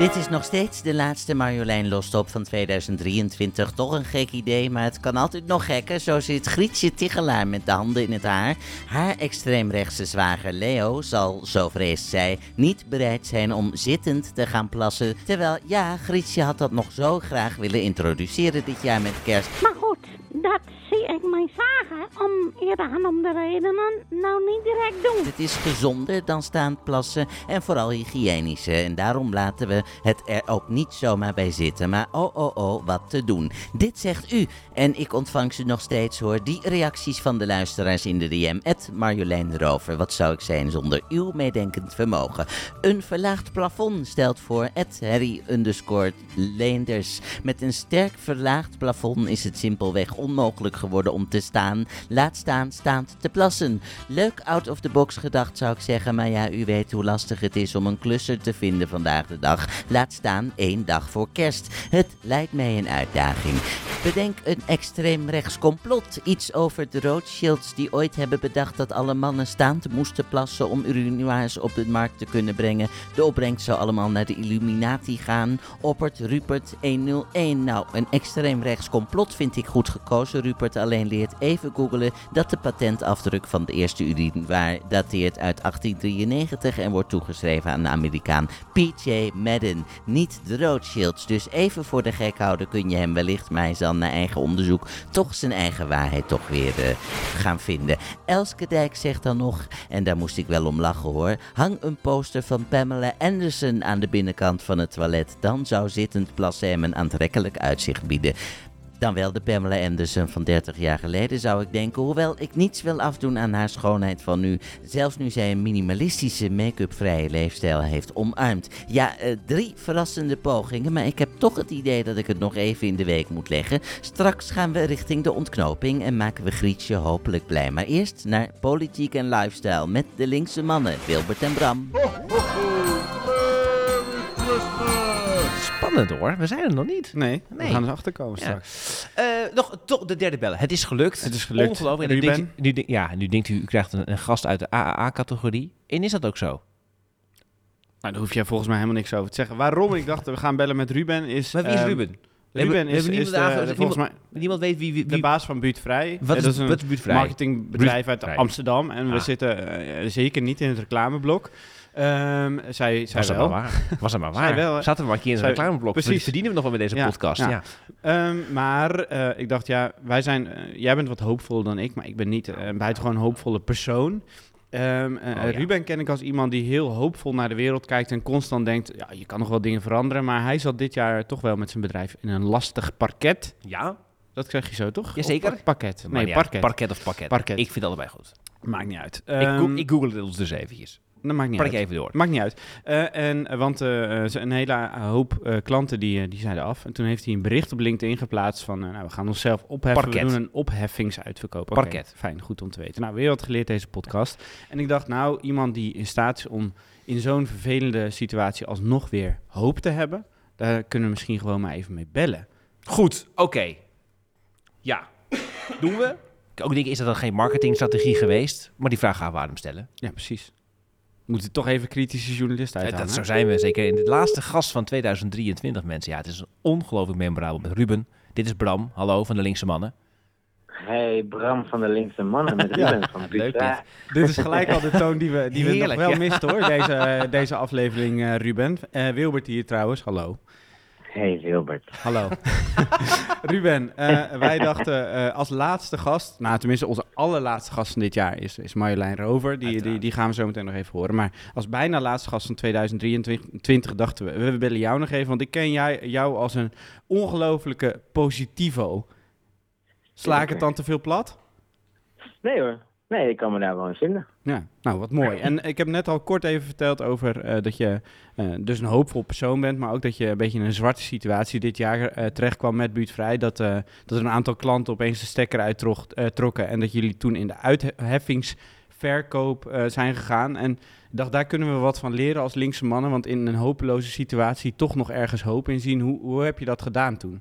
Speaker 9: Dit is nog steeds de laatste Marjolein Lost op van 2023. Toch een gek idee, maar het kan altijd nog gekker. Zo zit Grietje Tichelaar met de handen in het haar. Haar extreemrechtse zwager Leo zal, zo vreest zij, niet bereid zijn om zittend te gaan plassen. Terwijl, ja, Grietje had dat nog zo graag willen introduceren dit jaar met kerst.
Speaker 10: Maar goed, dat ik mijn zagen om eerder genoemde redenen nou niet direct doen.
Speaker 9: Het is gezonder dan staand plassen en vooral hygiënischer. En daarom laten we het er ook niet zomaar bij zitten. Maar oh oh oh, wat te doen. Dit zegt u. En ik ontvang ze nog steeds hoor. Die reacties van de luisteraars in de DM. Het Marjolein Rover. Wat zou ik zijn zonder uw meedenkend vermogen? Een verlaagd plafond stelt voor. Het Harry underscore Leenders. Met een sterk verlaagd plafond is het simpelweg onmogelijk geworden om te staan. Laat staan staand te plassen. Leuk out of the box gedacht zou ik zeggen, maar ja, u weet hoe lastig het is om een klusser te vinden vandaag de dag. Laat staan één dag voor kerst. Het lijkt mij een uitdaging. Bedenk een extreem rechts complot. Iets over de Rothschilds die ooit hebben bedacht dat alle mannen staand moesten plassen om urinoirs op de markt te kunnen brengen. De opbrengst zou allemaal naar de Illuminati gaan. Oppert Rupert 101. Nou, een extreem rechts complot vind ik goed gekozen. Rupert alleen leert even googelen dat de patentafdruk van de eerste urinoir dateert uit 1893 en wordt toegeschreven aan de Amerikaan P.J. Madden. Niet de Rothschilds. Dus even voor de gek houden kun je hem wellicht, maar hij zal na eigen onderzoek toch zijn eigen waarheid toch weer eh, gaan vinden. Elske Dijk zegt dan nog, en daar moest ik wel om lachen hoor, hang een poster van Pamela Anderson aan de binnenkant van het toilet. Dan zou zittend plassen een aantrekkelijk uitzicht bieden. Dan wel de Pamela Anderson van 30 jaar geleden, zou ik denken. Hoewel ik niets wil afdoen aan haar schoonheid van nu. Zelfs nu zij een minimalistische make-up-vrije leefstijl heeft omarmd. Ja, eh, drie verrassende pogingen, maar ik heb toch het idee dat ik het nog even in de week moet leggen. Straks gaan we richting de ontknoping en maken we Grietje hopelijk blij. Maar eerst naar politiek en lifestyle met de linkse mannen, Wilbert en Bram.
Speaker 1: Spannend hoor, we zijn er nog niet.
Speaker 2: Nee,
Speaker 1: Nee.
Speaker 2: we gaan er achter komen
Speaker 1: Ja.
Speaker 2: straks.
Speaker 1: Eh, nog toch de derde bellen. Het is gelukt.
Speaker 2: Het is gelukt.
Speaker 1: Ongelooflijk. En nu denkt, u- nu, ja, nu denkt u, u krijgt een, een gast uit de AAA-categorie. En is dat ook zo?
Speaker 2: Nou, daar hoef jij volgens mij helemaal niks over te zeggen. Waarom ik dacht, we gaan bellen met Ruben is...
Speaker 1: Maar wie is
Speaker 2: ehm,
Speaker 1: Ruben?
Speaker 2: Ruben is, is de, de- volgens mij
Speaker 1: niemand- weet wie... wie,
Speaker 2: de baas van Buurtvrij.
Speaker 1: Wat is-
Speaker 2: dat een
Speaker 1: is Buurtvrij?
Speaker 2: marketingbedrijf uit. Amsterdam. En we
Speaker 1: Ah.
Speaker 2: zitten eh, zeker niet in het reclameblok. Ehm, zij, zij
Speaker 1: was
Speaker 2: wel.
Speaker 1: maar waar. Was het maar waar.
Speaker 2: wel?
Speaker 1: Zaten we maar een keer in een reclameblok.
Speaker 2: precies.
Speaker 1: Precies. Verdienen we nog wel met deze
Speaker 2: Ja,
Speaker 1: podcast.
Speaker 2: ja.
Speaker 1: Ja.
Speaker 2: Ehm, maar eh, ik dacht, ja, wij zijn, eh, jij bent wat hoopvoller dan ik, maar ik ben niet eh, een buitengewoon hoopvolle persoon. Ehm, eh,
Speaker 1: Oh, ja.
Speaker 2: Ruben ken ik als iemand die heel hoopvol naar de wereld kijkt en constant denkt, ja, je kan nog wel dingen veranderen. Maar hij zat dit jaar toch wel met zijn bedrijf in een lastig parket.
Speaker 1: Ja?
Speaker 2: Dat krijg je zo, toch?
Speaker 1: Jazeker.
Speaker 2: Of pa- Pakket.
Speaker 1: Maakt
Speaker 2: Nee, parket.
Speaker 1: Parket of pakket.
Speaker 2: Parket.
Speaker 1: Ik vind allebei goed.
Speaker 2: Maakt niet uit.
Speaker 1: ik, go- ik google het ons dus eventjes.
Speaker 2: Dat maakt niet uit.
Speaker 1: even door.
Speaker 2: Maakt niet uit. Eh, en, eh, want eh, een hele hoop eh, klanten die, die zeiden af. En toen heeft hij een bericht op LinkedIn geplaatst van... nou, we gaan onszelf opheffen.
Speaker 1: Parket.
Speaker 2: We doen een opheffingsuitverkoop.
Speaker 1: Parket.
Speaker 2: Fijn, goed om te weten. Nou, weer wat geleerd deze podcast. En ik dacht, nou, iemand die in staat is om in zo'n vervelende situatie alsnog weer hoop te hebben... daar kunnen we misschien gewoon maar even mee bellen.
Speaker 1: Goed, oké. Ja, doen we. Ik ook denk, is dat dan geen marketingstrategie geweest? Maar die vraag gaan we aan hem stellen.
Speaker 2: Ja, precies. Moet het toch even kritische journalist
Speaker 1: Ja,
Speaker 2: uithalen.
Speaker 1: dat, zo zijn we zeker in de laatste gast van 2023, mensen. Ja, het is ongelooflijk memorabel met Ruben. Dit is Bram, hallo, van de Linkse Mannen.
Speaker 12: Hey, Bram van de Linkse Mannen met
Speaker 2: Ja,
Speaker 12: Ruben van
Speaker 1: leuk dit.
Speaker 2: Dit is gelijk al de toon die we, die we nog wel
Speaker 1: ja.
Speaker 2: misten hoor, deze, eh, deze aflevering, eh, Ruben. Eh, Wilbert hier trouwens, hallo.
Speaker 12: Hey Wilbert.
Speaker 2: Hallo. Ruben, eh, wij dachten eh, als laatste gast, nou tenminste onze allerlaatste gast van dit jaar is, is Marjolein Rover. Die, die, die gaan we zo meteen nog even horen. Maar als bijna laatste gast van 2023 dachten we, we bellen jou nog even, want ik ken jij, jou als een ongelofelijke positivo. Sla ik het dan te veel plat?
Speaker 12: Nee hoor. Nee, ik kan me daar wel in vinden.
Speaker 2: Ja, nou wat mooi. En ik heb net al kort even verteld over eh, dat je eh, dus een hoopvol persoon bent, maar ook dat je een beetje in een zwarte situatie dit jaar eh, terecht kwam met Buurtvrij. Dat, dat er een aantal klanten opeens de stekker uittrokken en dat jullie toen in de uitheffingsverkoop zijn gegaan. En dacht, daar kunnen we wat van leren als linkse mannen, want in een hopeloze situatie toch nog ergens hoop in zien. Hoe, hoe heb je dat gedaan toen?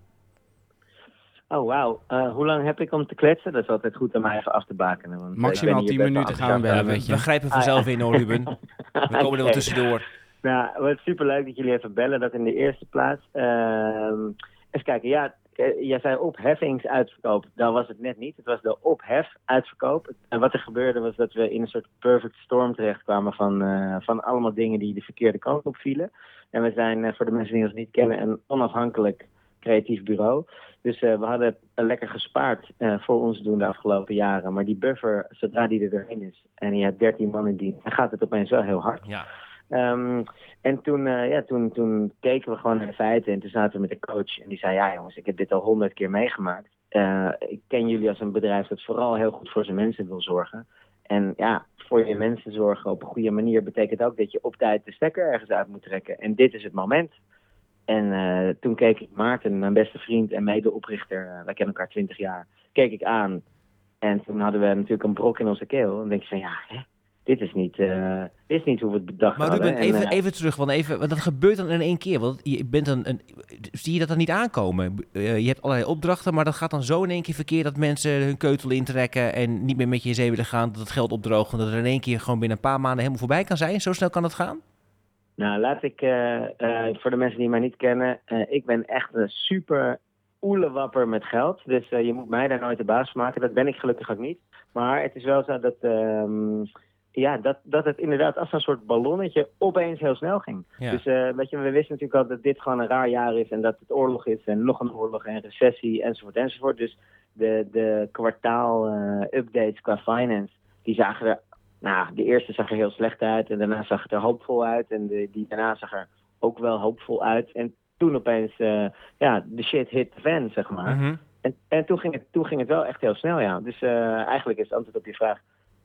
Speaker 12: Oh wauw. Eh, hoe lang heb ik om te kletsen? Dat is altijd goed om mij even af te bakenen. Want, eh, ik
Speaker 2: Maximaal
Speaker 12: ben hier
Speaker 2: 10
Speaker 12: best wel
Speaker 2: minuten gaan we bellen,
Speaker 12: over.
Speaker 2: weet je.
Speaker 1: We grijpen
Speaker 12: Ah,
Speaker 1: vanzelf
Speaker 12: ja.
Speaker 1: in, hoor, Ruben. We komen er wel tussendoor.
Speaker 12: Nou, wat superleuk dat jullie even bellen. Dat in de eerste plaats. Ehm even kijken, ja, eh, jij zei opheffingsuitverkoop. Dat was het net niet. Het was de ophefuitverkoop. En wat er gebeurde was dat we in een soort perfect storm terechtkwamen van, eh, van allemaal dingen die de verkeerde kant op vielen. En we zijn, eh, voor de mensen die ons niet kennen, een onafhankelijk creatief bureau. Dus eh, we hadden lekker gespaard eh, voor ons doen de afgelopen jaren. Maar die buffer, zodra die er doorheen is en je hebt 13 man in dienst, dan gaat het opeens wel heel hard.
Speaker 1: Ja.
Speaker 12: Ehm, en toen, eh, ja, toen, toen keken we gewoon naar de feiten en toen zaten we met de coach. En die zei, ja jongens, ik heb dit al honderd keer meegemaakt. Ik ken jullie als een bedrijf dat vooral heel goed voor zijn mensen wil zorgen. En ja, voor je mensen zorgen op een goede manier betekent ook dat je op tijd de stekker ergens uit moet trekken. En dit is het moment. En eh, toen keek ik Maarten, mijn beste vriend en medeoprichter, uh, wij kennen elkaar twintig jaar, keek ik aan. En toen hadden we natuurlijk een brok in onze keel. En dan denk je van, ja, hè, dit is niet, uh, dit is niet hoe we het bedacht
Speaker 1: Maar
Speaker 12: hadden.
Speaker 1: Ruben,
Speaker 12: En,
Speaker 1: even,
Speaker 12: eh,
Speaker 1: even terug, want, even, want dat gebeurt dan in één keer. Want je bent een, een, zie je dat dan niet aankomen? Je hebt allerlei opdrachten, maar dat gaat dan zo in één keer verkeerd dat mensen hun keutel intrekken en niet meer met je in zee willen gaan, dat het geld opdroogt en dat er in één keer gewoon binnen een paar maanden helemaal voorbij kan zijn. Zo snel kan het gaan?
Speaker 12: Nou, laat ik uh, uh, voor de mensen die mij niet kennen, uh, ik ben echt een super oelewapper met geld. Dus je moet mij daar nooit de baas van maken. Dat ben ik gelukkig ook niet. Maar het is wel zo dat, um, ja, dat, dat het inderdaad als een soort ballonnetje opeens heel snel ging.
Speaker 1: Ja.
Speaker 12: Dus weet je, we wisten natuurlijk al dat dit gewoon een raar jaar is en dat het oorlog is en nog een oorlog en recessie enzovoort enzovoort. Dus de, de kwartaal-updates qua finance, die zagen er nou, de eerste zag er heel slecht uit en daarna zag het er hoopvol uit. En de, die daarna zag er ook wel hoopvol uit. En toen opeens, uh, ja, de shit hit the fan, zeg maar.
Speaker 1: Mhm.
Speaker 12: En, en toen, ging het, toen ging het wel echt heel snel, ja. Dus uh, eigenlijk is het antwoord op je vraag,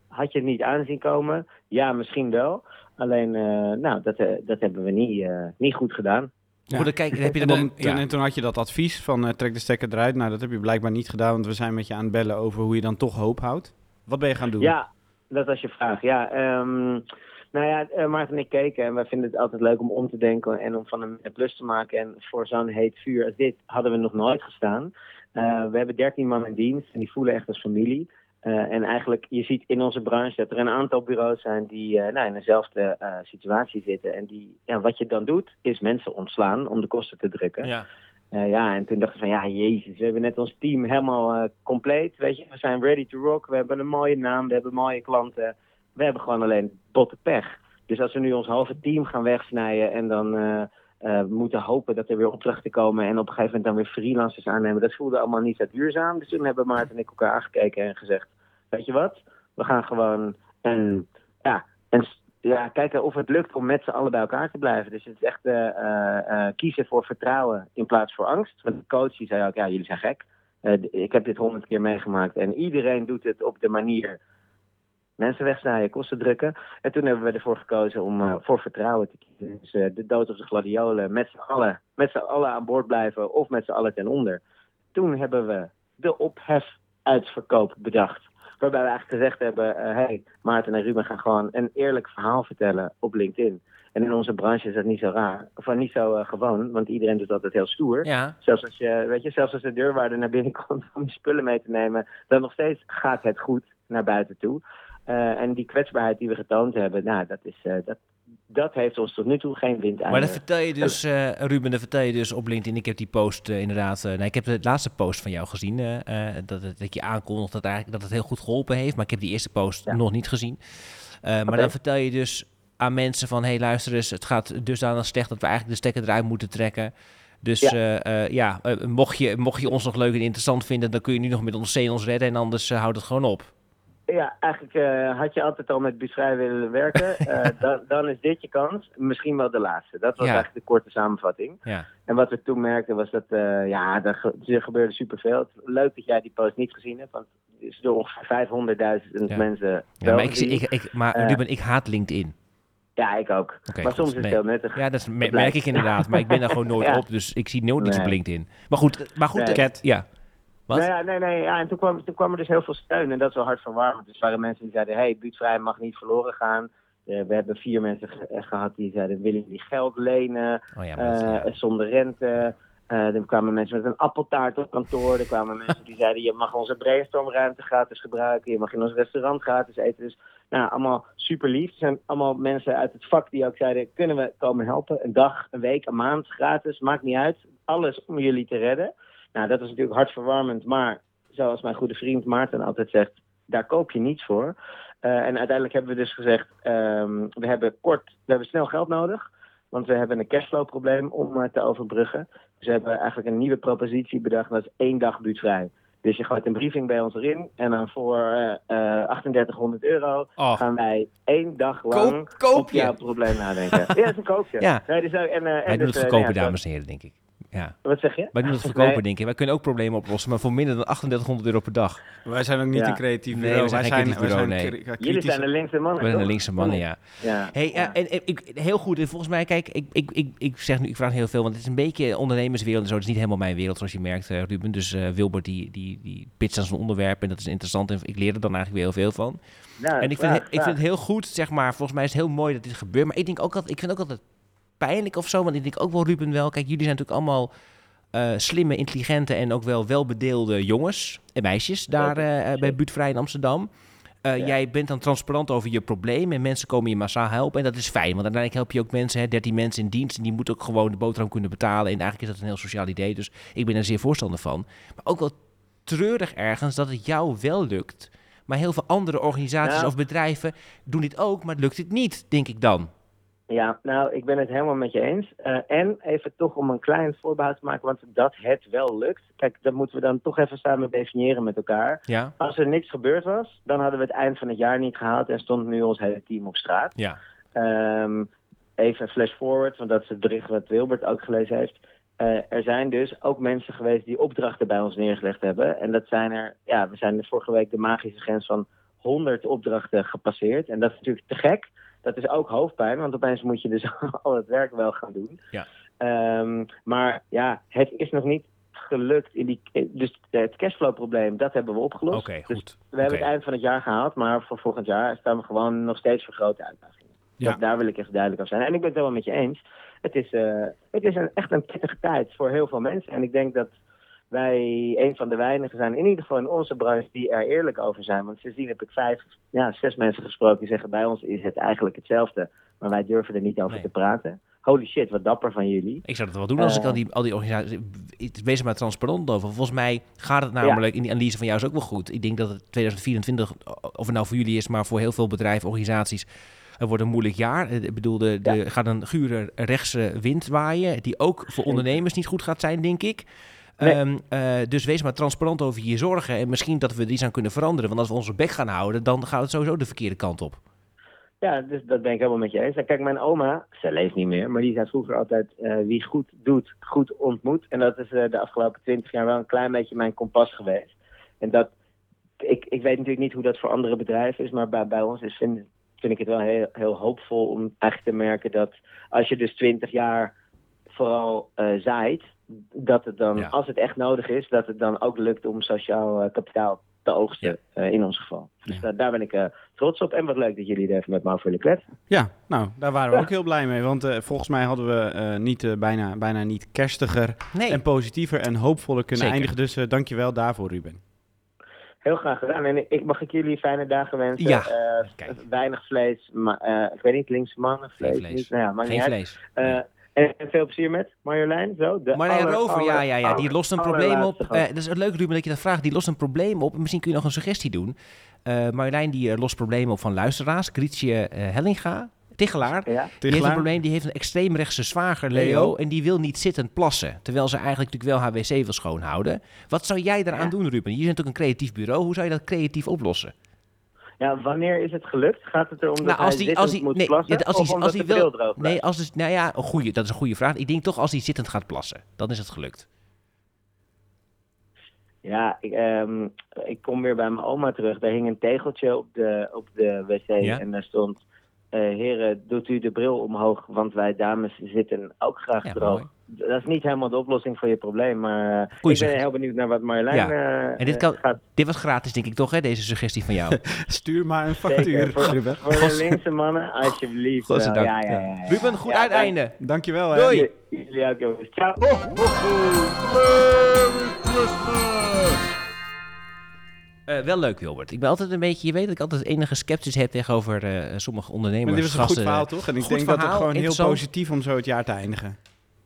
Speaker 12: had je het niet aanzien komen? Ja, misschien wel. Alleen, uh, nou, dat, dat hebben we niet, niet goed gedaan.
Speaker 1: Ja. Goed, dan kijk, heb je
Speaker 2: en,
Speaker 1: dan,
Speaker 2: dan,
Speaker 1: ja.
Speaker 2: en toen had je dat advies van uh, trek de stekker eruit. Nou, dat heb je blijkbaar niet gedaan, want we zijn met je aan het bellen over hoe je dan toch hoop houdt. Wat ben je gaan doen?
Speaker 12: Ja, dat was je vraag. Ja, um, nou ja, uh, Maarten en ik keken en wij vinden het altijd leuk om om te denken en om van een plus te maken. En voor zo'n heet vuur als dit hadden we nog nooit gestaan. Uh, we hebben 13 man in dienst en die voelen echt als familie. Uh, en eigenlijk, je ziet in onze branche dat er een aantal bureaus zijn die nou, in dezelfde situatie zitten. En die, ja, wat je dan doet, is mensen ontslaan om de kosten te drukken.
Speaker 1: Ja.
Speaker 12: Eh, ja, en toen dachten we van, ja, jezus, we hebben net ons team helemaal eh, compleet, weet je. We zijn ready to rock, we hebben een mooie naam, we hebben mooie klanten. We hebben gewoon alleen botte pech. Dus als we nu ons halve team gaan wegsnijden en dan eh, moeten hopen dat er weer opdrachten komen en op een gegeven moment dan weer freelancers aannemen, dat voelde allemaal niet zo duurzaam. Dus toen hebben Maarten en ik elkaar aangekeken en gezegd, weet je wat, we gaan gewoon een, ja, een, ja, kijken of het lukt om met z'n allen bij elkaar te blijven. Dus het is echt eh, eh, eh, kiezen voor vertrouwen in plaats voor angst. Want de coach die zei ook, ja, jullie zijn gek. Eh, ik heb dit honderd keer meegemaakt en iedereen doet het op de manier mensen wegsnijden, kosten drukken. En toen hebben we ervoor gekozen om eh, voor vertrouwen te kiezen. Dus eh, de dood op de gladiolen, met z'n allen, met z'n allen aan boord blijven of met z'n allen ten onder. Toen hebben we de ophef-uitverkoop bedacht. Waarbij we eigenlijk gezegd hebben, eh hey, Maarten en Ruben gaan gewoon een eerlijk verhaal vertellen op LinkedIn. En in onze branche is dat niet zo raar, of niet zo eh, gewoon, want iedereen doet altijd heel stoer.
Speaker 1: Ja.
Speaker 12: Zelfs als je, weet je, zelfs als de deurwaarder naar binnen komt om je spullen mee te nemen, dan nog steeds gaat het goed naar buiten toe. Eh, en die kwetsbaarheid die we getoond hebben, nou, dat, is, dat, dat heeft ons tot nu toe geen wind aan.
Speaker 1: Maar dan vertel je dus, eh, Ruben, dan vertel je dus op LinkedIn. Ik heb die post eh, inderdaad. nee, ik heb de laatste post van jou gezien. dat, dat je aankondigt dat, eigenlijk, dat het heel goed geholpen heeft. Maar ik heb die eerste post nog niet gezien. Maar dan vertel je dus aan mensen van... hé, hey, luister eens, het gaat dusdanig slecht... dat we eigenlijk de stekker eruit moeten trekken. Dus
Speaker 12: Ja.
Speaker 1: ja, ja mocht, je, mocht je ons nog leuk en interessant vinden... dan kun je nu nog met ons sales redden... en anders uh, houdt het gewoon op.
Speaker 12: Ja, eigenlijk uh, had je altijd al met Busvrij willen werken. Uh, dan, dan, is dit je kans. Misschien wel de laatste. Dat was ja. eigenlijk de korte samenvatting.
Speaker 1: Ja.
Speaker 12: En wat we toen merkten was dat, uh, ja, er, ge gebeurde superveel. Leuk dat jij die post niet gezien hebt, want het is door ongeveer 500.000 ja. mensen.
Speaker 1: Ja, maar, ik, ik, ik, maar Ruben, ik haat LinkedIn.
Speaker 12: Ja, ik ook. Okay, maar soms goed, is het heel nuttig.
Speaker 1: Ja, dat, dat merk ik inderdaad. Maar ik ben daar gewoon nooit ja. op, dus ik zie nooit iets op LinkedIn. Maar goed, maar goed,
Speaker 12: nee.
Speaker 1: Cat, ja.
Speaker 12: Wat? Nee, nee, nee. Ja, en toen kwam, toen kwam er dus heel veel steun en dat is wel hartverwarmend. Dus er waren mensen die zeiden, hey, buurtvrij mag niet verloren gaan. Uh, we hebben vier mensen ge gehad die zeiden, willen jullie geld lenen
Speaker 1: oh ja,
Speaker 12: uh, zonder rente? Uh, er kwamen mensen met een appeltaart op kantoor. Er kwamen mensen die zeiden, je mag onze brainstormruimte gratis gebruiken. Je mag in ons restaurant gratis eten. Dus nou, allemaal super lief. Er zijn allemaal mensen uit het vak die ook zeiden, kunnen we komen helpen? Een dag, een week, een maand, gratis, maakt niet uit. Alles om jullie te redden. Nou, dat is natuurlijk hartverwarmend, maar zoals mijn goede vriend Maarten altijd zegt, daar koop je niets voor. Uh, en uiteindelijk hebben we dus gezegd, um, we hebben kort, we hebben snel geld nodig, want we hebben een cashflow probleem om uh, te overbruggen. Dus we hebben eigenlijk een nieuwe propositie bedacht, dat is één dag buurtvrij. Dus je gooit een briefing bij ons erin en dan voor uh, 3800 euro oh. gaan wij één dag lang
Speaker 1: koop, koop
Speaker 12: op jouw probleem nadenken. ja, dat is een koopje.
Speaker 1: Ja.
Speaker 12: Nee, dus, en,
Speaker 1: Wij
Speaker 12: en
Speaker 1: doen
Speaker 12: dus,
Speaker 1: het dames en heren, denk ik. Ja.
Speaker 12: Wat zeg je?
Speaker 1: Wij doen het verkopen, nee. denk ik. Wij kunnen ook problemen oplossen, maar voor minder dan 3800 euro per dag.
Speaker 2: Wij zijn ook niet ja. een creatief bureau.
Speaker 1: Nee, we zijn
Speaker 2: wij
Speaker 1: geen
Speaker 2: zijn,
Speaker 1: bureau,
Speaker 2: wij
Speaker 1: nee.
Speaker 2: zijn
Speaker 12: Jullie zijn de linkse mannen,
Speaker 1: We zijn de linkse mannen, ja.
Speaker 12: ja.
Speaker 1: Hey, ja. En, en, ik, heel goed. En volgens mij, kijk, ik, ik, ik, ik zeg nu, ik vraag heel veel, want het is een beetje ondernemerswereld en zo. Het is niet helemaal mijn wereld, zoals je merkt, uh, Ruben. Dus uh, Wilbert, die, die, die pitcht aan zijn onderwerp en dat is interessant. En ik leer er dan eigenlijk weer heel veel van.
Speaker 12: Nou,
Speaker 1: en ik vind,
Speaker 12: graag,
Speaker 1: ik vind het heel goed, zeg maar. Volgens mij is het heel mooi dat dit gebeurt. Maar ik denk ook dat, ik vind ook altijd pijnlijk of zo, want ik denk ook wel, Ruben, wel. Kijk, jullie zijn natuurlijk allemaal uh, slimme, intelligente en ook wel welbedeelde jongens en meisjes daar uh, bij Buurtvrij in Amsterdam. Uh, ja. Jij bent dan transparant over je probleem en mensen komen je massaal helpen. En dat is fijn, want uiteindelijk help je ook mensen, hè, 13 mensen in dienst. En die moeten ook gewoon de boterham kunnen betalen. En eigenlijk is dat een heel sociaal idee, dus ik ben er zeer voorstander van. Maar ook wel treurig ergens dat het jou wel lukt. Maar heel veel andere organisaties ja. of bedrijven doen dit ook, maar lukt het niet, denk ik dan.
Speaker 12: Ja, nou, ik ben het helemaal met je eens. Uh, en even toch om een klein voorbehoud te maken, want dat het wel lukt. Kijk, dat moeten we dan toch even samen definiëren met elkaar.
Speaker 1: Ja.
Speaker 12: Als er niks gebeurd was, dan hadden we het eind van het jaar niet gehaald en stond nu ons hele team op straat.
Speaker 1: Ja.
Speaker 12: Um, even flash forward, want dat is het bericht wat Wilbert ook gelezen heeft. Uh, er zijn dus ook mensen geweest die opdrachten bij ons neergelegd hebben. En dat zijn er, ja, we zijn vorige week de magische grens van 100 opdrachten gepasseerd. En dat is natuurlijk te gek. Dat is ook hoofdpijn, want opeens moet je dus al het werk wel gaan doen.
Speaker 1: Ja.
Speaker 12: Um, maar ja, het is nog niet gelukt. In die, dus het cashflow-probleem, dat hebben we opgelost.
Speaker 1: Oké, okay, goed.
Speaker 12: Dus we hebben
Speaker 1: okay.
Speaker 12: het eind van het jaar gehaald, maar voor volgend jaar staan we gewoon nog steeds voor grote uitdagingen.
Speaker 1: Ja.
Speaker 12: Dat, daar wil ik echt duidelijk over zijn. En ik ben het helemaal met je eens. Het is, uh, het is een, echt een pittige tijd voor heel veel mensen. En ik denk dat wij een van de weinigen zijn, in ieder geval in onze branche, die er eerlijk over zijn. Want sindsdien heb ik vijf, ja, zes mensen gesproken die zeggen bij ons is het eigenlijk hetzelfde. Maar wij durven er niet over
Speaker 1: Nee.
Speaker 12: te praten. holy shit, wat dapper van jullie.
Speaker 1: Ik zou dat wel doen als ik
Speaker 12: Eh,
Speaker 1: al die, al die organisaties... Wees er maar transparant over. Volgens mij gaat het namelijk, in die analyse van jou is ook wel goed. Ik denk dat het 2024, of het nou voor jullie is, maar voor heel veel bedrijven, organisaties... Het wordt een moeilijk jaar. Eh, Ik bedoel, de, de, gaat een gure rechtse wind waaien... die ook voor ondernemers niet goed gaat zijn, denk ik.
Speaker 12: Nee.
Speaker 1: Ehm, eh, dus wees maar transparant over je zorgen. En misschien dat we er iets aan kunnen veranderen. Want als we onze bek gaan houden, dan gaat het sowieso de verkeerde kant op.
Speaker 12: Ja, dus dat ben ik helemaal met je eens. En Kijk, mijn oma, ze leeft niet meer, maar die zei vroeger altijd: eh, wie goed doet, goed ontmoet. En dat is eh, de afgelopen twintig jaar wel een klein beetje mijn kompas geweest. En dat, ik, ik weet natuurlijk niet hoe dat voor andere bedrijven is, maar bij, bij ons is, vind, vind ik het wel heel, heel hoopvol om eigenlijk te merken dat als je dus twintig jaar vooral eh, zaait, dat het dan, als het echt nodig is, dat het dan ook lukt om sociaal eh, kapitaal te oogsten, eh, in ons geval. Dus da- daar ben ik eh, trots op. En wat leuk dat jullie er even met me over willen kletsen.
Speaker 2: Ja, nou, daar waren we
Speaker 12: Ja.
Speaker 2: ook heel blij mee. Want volgens mij hadden we eh, niet, bijna, bijna niet kerstiger en positiever en hoopvoller kunnen
Speaker 12: Zeker.
Speaker 2: eindigen. Dus eh dankjewel daarvoor, Ruben.
Speaker 12: Heel graag gedaan. En ik mag ik jullie fijne dagen wensen.
Speaker 2: Ja,
Speaker 12: Eh, weinig vlees, maar eh, ik weet niet, linkse mannen, vlees,
Speaker 1: vlees.
Speaker 12: niet. Nou ja,
Speaker 1: Geen
Speaker 12: niet uit.
Speaker 1: vlees.
Speaker 12: Eh, en, veel plezier met Marjolein, zo. De
Speaker 1: Marlijn
Speaker 12: aller-
Speaker 1: Rover, ja,
Speaker 12: aller-
Speaker 1: ja, ja, die
Speaker 12: aller-
Speaker 1: lost een probleem op. Eh, dat is het leuk, Ruben, dat je dat vraagt. Die lost een probleem op. Misschien kun je nog een suggestie doen. Eh Marjolein die eh, lost problemen op van luisteraars. Grietje eh, Hellinga, Tichelaar. Die heeft een probleem, die heeft een extreemrechtse zwager, Leo,
Speaker 2: Leo.
Speaker 1: En die wil niet zittend plassen. Terwijl ze eigenlijk natuurlijk wel haar wc wil schoonhouden. Wat zou jij daaraan doen, Ruben? Je bent natuurlijk een creatief bureau. Hoe zou je dat creatief oplossen?
Speaker 12: Ja, wanneer is het gelukt? Gaat het erom dat
Speaker 1: Nou, als
Speaker 12: hij
Speaker 1: die, als die,
Speaker 12: moet
Speaker 1: nee,
Speaker 12: plassen?
Speaker 1: als
Speaker 12: of
Speaker 1: die,
Speaker 12: omdat
Speaker 1: als
Speaker 12: bril
Speaker 1: wil,
Speaker 12: droog
Speaker 1: nee, als het, nou ja, een goeie, dat is een goede vraag. Ik denk toch als hij zittend gaat plassen, dan is het gelukt.
Speaker 12: Ja, ik, ehm, ik kom weer bij mijn oma terug. Daar hing een tegeltje op de, op de wc
Speaker 1: Ja.
Speaker 12: en daar stond... eh, heren, doet u de bril omhoog, want wij dames zitten ook graag
Speaker 1: Ja,
Speaker 12: droog.
Speaker 1: mooi.
Speaker 12: Dat is niet helemaal de oplossing voor je probleem, maar eh, ik ben heel benieuwd naar wat Marjolein
Speaker 1: Ja.
Speaker 12: eh,
Speaker 1: en dit,
Speaker 12: eh,
Speaker 1: kan,
Speaker 12: gaat
Speaker 1: dit was gratis, denk ik toch, hè, deze suggestie van jou.
Speaker 2: Stuur maar een
Speaker 12: Zeker,
Speaker 2: factuur,
Speaker 12: voor,
Speaker 2: Ruben.
Speaker 12: voor de linkse mannen, alsjeblieft. wel.
Speaker 1: Godzijdank.
Speaker 12: Ja, ja, ja, ja.
Speaker 1: Ruben, goed
Speaker 12: Ja,
Speaker 1: uiteinde.
Speaker 2: Dankjewel. hè.
Speaker 1: Doei.
Speaker 12: Jullie ook, jongens. Ciao.
Speaker 1: Eh, wel leuk, Wilbert. Ik ben altijd een beetje, je weet dat ik altijd enige sceptisch heb tegenover eh, sommige ondernemers.
Speaker 2: Maar dit was een goed
Speaker 1: gasten.
Speaker 2: verhaal, toch? En ik
Speaker 1: Goed
Speaker 2: denk dat het gewoon heel positief om zo het jaar te eindigen.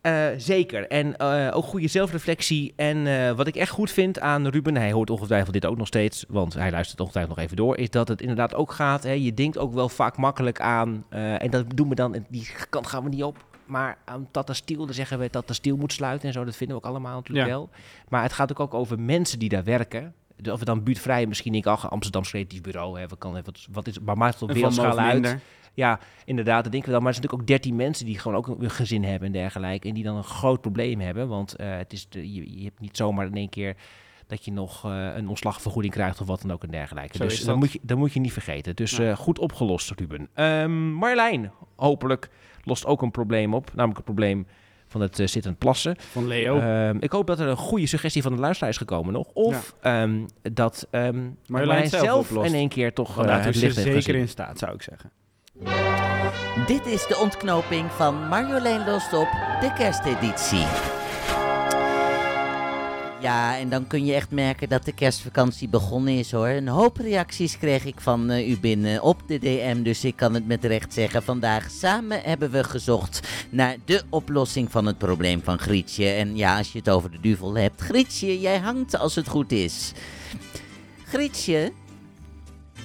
Speaker 1: Eh, zeker. En eh, ook goede zelfreflectie. En eh, wat ik echt goed vind aan Ruben, hij hoort ongetwijfeld dit ook nog steeds, want hij luistert ongetwijfeld nog even door, is dat het inderdaad ook gaat. Hè, je denkt ook wel vaak makkelijk aan, en dat doen we dan, die kant gaan we niet op. Maar aan Tata Steel, dan zeggen we dat Tata Steel moet sluiten en zo. Dat vinden we ook allemaal natuurlijk
Speaker 2: Ja.
Speaker 1: wel. Maar het gaat ook, ook over mensen die daar werken. Of we dan buurtvrij, misschien denk ik, ach, Amsterdams creatief bureau. Hè, wat, kan, wat, wat is, maar maakt het op wereldschaal uit. Ja, inderdaad, dat denken we dan. Maar er zijn natuurlijk ook 13 mensen die gewoon ook een gezin hebben en dergelijke. En die dan een groot probleem hebben. Want eh, het is de, je, je hebt niet zomaar in één keer dat je nog eh, een ontslagvergoeding krijgt of wat dan ook en dergelijke.
Speaker 2: Zo
Speaker 1: dus dat moet, je, dat moet je niet vergeten. Dus
Speaker 2: Ja.
Speaker 1: eh, goed opgelost, Ruben. Ehm, Marjolein, hopelijk lost ook een probleem op. Namelijk het probleem van het zittend plassen.
Speaker 2: Van Leo.
Speaker 1: Ehm, ik hoop dat er een goede suggestie van de luisteraar is gekomen nog. Of ehm, dat Marjolein zelf, in één keer toch
Speaker 2: daartoe
Speaker 1: het licht
Speaker 2: zeker
Speaker 1: gezien.
Speaker 2: in staat, zou ik zeggen.
Speaker 9: Dit is de ontknoping van Marjolein Lost op de kersteditie. Ja, en dan kun je echt merken dat de kerstvakantie begonnen is hoor. Een hoop reacties kreeg ik van eh, u binnen op de DM, dus ik kan het met recht zeggen. Vandaag samen hebben we gezocht naar de oplossing van het probleem van Grietje. En ja, als je het over de duvel hebt. Grietje, jij hangt als het goed is. Grietje?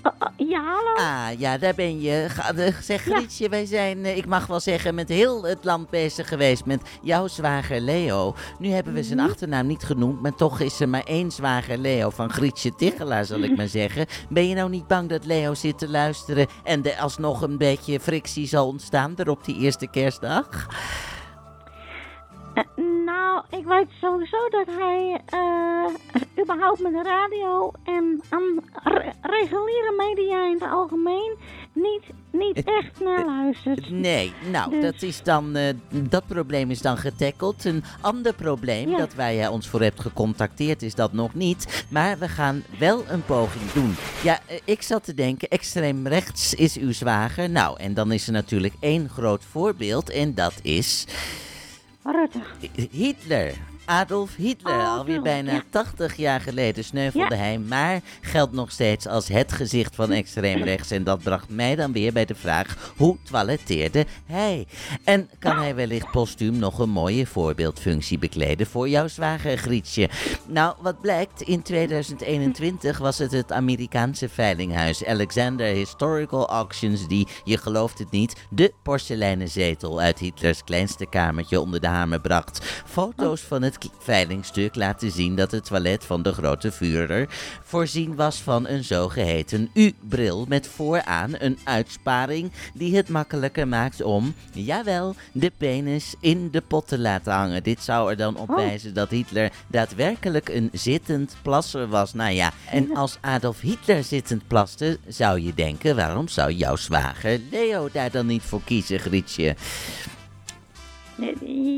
Speaker 10: Ja, hallo?
Speaker 9: Ah, ja, daar ben je. Ga, eh, zeg Grietje, wij zijn, eh, ik mag wel zeggen, met heel het land bezig geweest met jouw zwager Leo. Nu hebben we zijn achternaam niet genoemd, maar toch is er maar één zwager Leo van Grietje Tichelaar, zal ik maar zeggen. Ben je nou niet bang dat Leo zit te luisteren en er alsnog een beetje frictie zal ontstaan er op die eerste kerstdag?
Speaker 10: Eh, nou, ik weet sowieso dat hij eh, überhaupt met de radio en aan re- reguliere media in het algemeen niet, niet echt naar luistert.
Speaker 9: Nee, nou,
Speaker 10: Dus-
Speaker 9: dat is dan, eh, dat probleem is dan getackeld. Een ander probleem
Speaker 10: Ja.
Speaker 9: dat jij ons voor hebt gecontacteerd is dat nog niet. Maar we gaan wel een poging doen. Ja, ik zat te denken, extreem rechts is uw zwager. Nou, en dan is er natuurlijk één groot voorbeeld en dat is
Speaker 10: Rutte.
Speaker 9: Hitler. Adolf Hitler,
Speaker 10: Oh,
Speaker 9: alweer bijna
Speaker 10: ja.
Speaker 9: 80 jaar geleden sneuvelde
Speaker 10: Ja.
Speaker 9: hij, maar geldt nog steeds als het gezicht van extreem rechts. En dat bracht mij dan weer bij de vraag, hoe toiletteerde hij? En kan hij wellicht postuum nog een mooie voorbeeldfunctie bekleden voor jouw zwager Grietje? Nou, wat blijkt, in 2021 was het het Amerikaanse veilinghuis Alexander Historical Auctions die, je gelooft het niet, de porseleinen zetel uit Hitlers kleinste kamertje onder de hamer bracht. Foto's van het k- veilingstuk laten zien dat het toilet van de grote Führer voorzien was van een zogeheten U-bril met vooraan een uitsparing die het makkelijker maakt om, jawel, de penis in de pot te laten hangen. Dit zou er dan op
Speaker 10: Oh.
Speaker 9: wijzen dat Hitler daadwerkelijk een zittend plasser was. Nou ja, en als Adolf Hitler zittend plaste, zou je denken, waarom zou jouw zwager Leo daar dan niet voor kiezen, Grietje?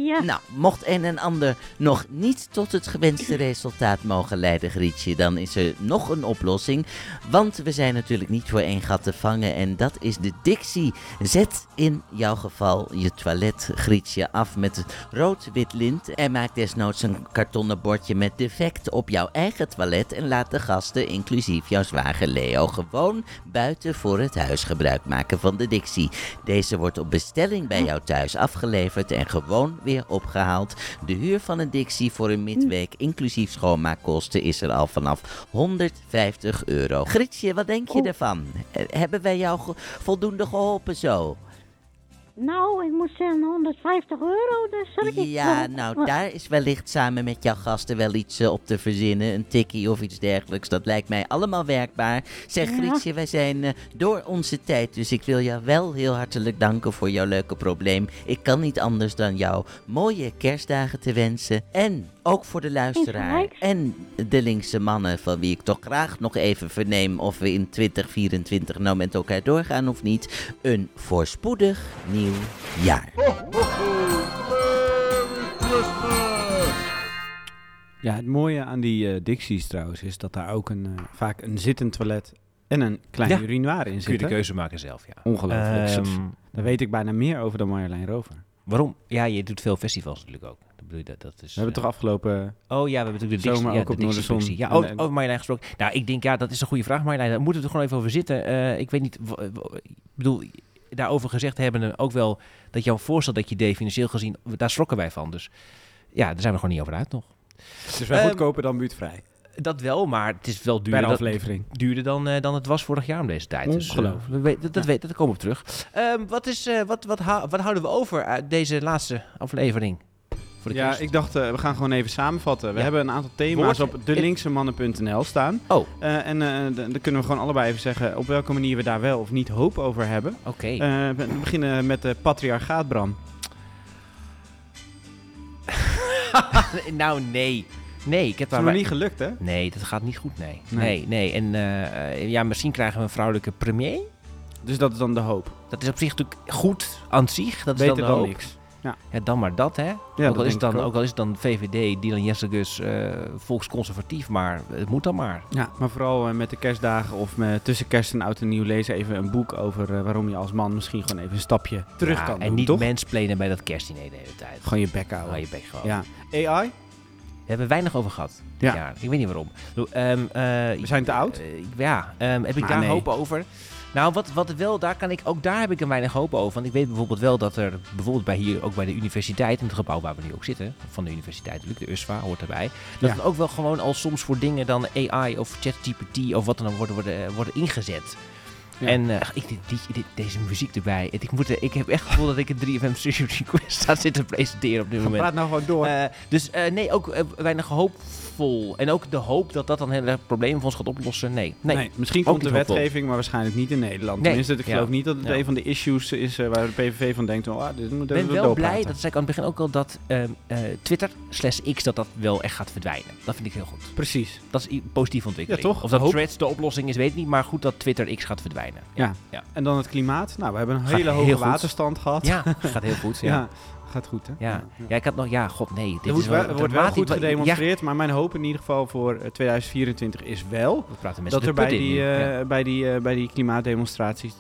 Speaker 10: Ja.
Speaker 9: Nou, mocht een en ander nog niet tot het gewenste resultaat mogen leiden, Grietje, dan is er nog een oplossing. Want we zijn natuurlijk niet voor één gat te vangen en dat is de Dixie. Zet in jouw geval je toilet, Grietje, af met rood-wit lint en maak desnoods een kartonnen bordje met defect op jouw eigen toilet en laat de gasten, inclusief jouw zwager Leo, gewoon buiten voor het huis gebruik maken van de Dixie. Deze wordt op bestelling bij jou thuis afgeleverd en gewoon weer opgehaald. De huur van een Dixie voor een midweek, inclusief schoonmaakkosten, is er al vanaf 150 euro. Grietje, wat denk je ervan? Eh, Hebben wij jou voldoende geholpen zo?
Speaker 10: Nou, ik moet zeggen 150 euro, dus zal ik...
Speaker 9: Ja, nou, daar is wellicht samen met jouw gasten wel iets eh, op te verzinnen. Een tikkie of iets dergelijks. Dat lijkt mij allemaal werkbaar. Zeg,
Speaker 10: Ja.
Speaker 9: Grietje, wij zijn eh, door onze tijd. Dus ik wil jou wel heel hartelijk danken voor jouw leuke probleem. Ik kan niet anders dan jou mooie kerstdagen te wensen. En ook voor de luisteraar en de linkse mannen, van wie ik toch graag nog even verneem of we in 2024 nou met elkaar doorgaan of niet. Een voorspoedig nieuw jaar.
Speaker 2: Ja, het mooie aan die eh Dixies trouwens is dat daar ook een, eh, vaak een zittend toilet en een klein
Speaker 1: Ja.
Speaker 2: urinoir in
Speaker 1: Kun
Speaker 2: zit.
Speaker 1: je de keuze maken zelf, ja.
Speaker 2: Ongelooflijk.
Speaker 1: Ehm,
Speaker 2: Daar weet ik bijna meer over dan Marjolein Rover.
Speaker 1: waarom? Ja, je doet veel festivals natuurlijk ook. Bedoel je, dat, dat is,
Speaker 2: We hebben
Speaker 1: eh,
Speaker 2: toch afgelopen...
Speaker 1: Oh ja, we hebben natuurlijk de
Speaker 2: Zomer
Speaker 1: ja,
Speaker 2: ook
Speaker 1: de
Speaker 2: op Noorderzon.
Speaker 1: Ja,
Speaker 2: En-
Speaker 1: oh, over Marjolein gesproken. Nou, ik denk, ja, dat is een goede vraag, Marjolein. Daar moeten we er gewoon even over zitten. Eh, ik weet niet, ik bedoel, daarover gezegd hebben ook wel dat jouw voorstel dat je deed, financieel gezien, daar schrokken wij van. Dus ja, daar zijn we gewoon niet over uit nog.
Speaker 2: Is wel
Speaker 1: Ehm,
Speaker 2: goedkoper dan buurtvrij.
Speaker 1: Dat wel, maar het is wel duurder,
Speaker 2: Per
Speaker 1: dat-
Speaker 2: aflevering.
Speaker 1: duurder dan, eh, dan het was vorig jaar om deze tijd. Dus,
Speaker 2: Ongelooflijk.
Speaker 1: we dat, dat, weet, dat komen we op terug. Ehm, wat, is, wat, wat, hou- wat houden we over uit deze laatste aflevering? Voor de
Speaker 2: Ja,
Speaker 1: kerst?
Speaker 2: ik dacht, eh, we gaan gewoon even samenvatten. We
Speaker 1: Ja.
Speaker 2: hebben een aantal thema's
Speaker 1: Woord-
Speaker 2: op delinksemmannen.nl staan.
Speaker 1: Oh.
Speaker 2: Eh, en eh, dan kunnen we gewoon allebei even zeggen op welke manier we daar wel of niet hoop over hebben.
Speaker 1: Oké.
Speaker 2: We beginnen met de patriarchaat, Bram.
Speaker 1: nou, nee. Nee, ik heb
Speaker 2: Het is
Speaker 1: daar
Speaker 2: nog
Speaker 1: maar-
Speaker 2: niet gelukt, hè?
Speaker 1: Nee, dat gaat niet goed, nee.
Speaker 2: Nee.
Speaker 1: Nee, nee. En ja, misschien krijgen we een vrouwelijke premier.
Speaker 2: Dus dat is dan de hoop.
Speaker 1: Dat is op zich natuurlijk goed aan zich. Dat is
Speaker 2: Beter
Speaker 1: dan, de
Speaker 2: dan
Speaker 1: hoop.
Speaker 2: niks. Ja.
Speaker 1: Ja, dan maar dat, hè? ook, al is dan,
Speaker 2: ook.
Speaker 1: ook al is het dan VVD, Dylan Jessegus, eh volksconservatief, maar het moet dan maar.
Speaker 2: Ja, maar vooral eh, met de kerstdagen of met, tussen kerst en oud en nieuw lezen even een boek over eh, waarom je als man misschien gewoon even een stapje terug
Speaker 1: Ja,
Speaker 2: kan
Speaker 1: En
Speaker 2: doen,
Speaker 1: niet
Speaker 2: toch?
Speaker 1: mensplenen bij dat kerstdiner de hele tijd.
Speaker 2: Gewoon je bek houden.
Speaker 1: Hou je bek gewoon.
Speaker 2: Ja. AI?
Speaker 1: We hebben weinig over gehad.
Speaker 2: Ja.
Speaker 1: Ja. Ik weet niet waarom. Ehm, eh,
Speaker 2: We zijn te oud?
Speaker 1: ja, ehm, heb ik
Speaker 2: Maar
Speaker 1: daar
Speaker 2: nee.
Speaker 1: hoop over? Nou, wat, wat wel, daar kan ik, ook daar heb ik een weinig hoop over. Want ik weet bijvoorbeeld wel dat er, bijvoorbeeld bij hier, ook bij de universiteit, in het gebouw waar we nu ook zitten, van de universiteit natuurlijk, de USWA hoort erbij, dat
Speaker 2: Ja.
Speaker 1: het ook wel gewoon al soms voor dingen dan AI of ChatGPT of wat dan ook worden, worden, worden ingezet.
Speaker 2: Ja.
Speaker 1: En eh, ik, dit, dit- dit- deze muziek erbij. Ik, moet, ik heb echt het gevoel dat ik een 3FM Studio Request sta zitten presenteren op dit moment.
Speaker 2: Praat nou gewoon door.
Speaker 1: Eh, dus eh, nee, ook weinig hoopvol. En ook de hoop dat dat dan hele problemen voor ons gaat oplossen. Nee, nee.
Speaker 2: Nee, misschien komt de
Speaker 1: hoopvol.
Speaker 2: wetgeving, maar waarschijnlijk niet in Nederland.
Speaker 1: Nee.
Speaker 2: Tenminste, ik
Speaker 1: Ja.
Speaker 2: geloof niet dat het
Speaker 1: Ja.
Speaker 2: een van de issues is waar de PVV van denkt, oh, ah, dit we
Speaker 1: ben wel blij, dat zei ik aan het begin ook al, dat ehm, eh, Twitter slash X dat dat wel echt gaat verdwijnen. Dat vind ik heel goed.
Speaker 2: Precies.
Speaker 1: Dat is een positieve ontwikkeling.
Speaker 2: Ja, toch?
Speaker 1: Of dat. Threads de oplossing is, weet ik niet. Maar goed dat Twitter X gaat verdwijnen.
Speaker 2: Ja.
Speaker 1: ja.
Speaker 2: En dan het klimaat. Nou, we hebben een
Speaker 1: Gaat
Speaker 2: hele hoge waterstand gehad.
Speaker 1: Ja, gaat heel goed. Ja.
Speaker 2: Ja, gaat goed, hè?
Speaker 1: Ja. Ja. ik had nog... Ja, god nee. Dit
Speaker 2: Er
Speaker 1: is
Speaker 2: wordt
Speaker 1: wel,
Speaker 2: er wordt wel goed
Speaker 1: Ja,
Speaker 2: gedemonstreerd, maar mijn hoop in ieder geval voor eh, 2024 is wel
Speaker 1: we praten met
Speaker 2: dat er bij die, eh,
Speaker 1: Ja.
Speaker 2: bij die, eh, bij die klimaatdemonstraties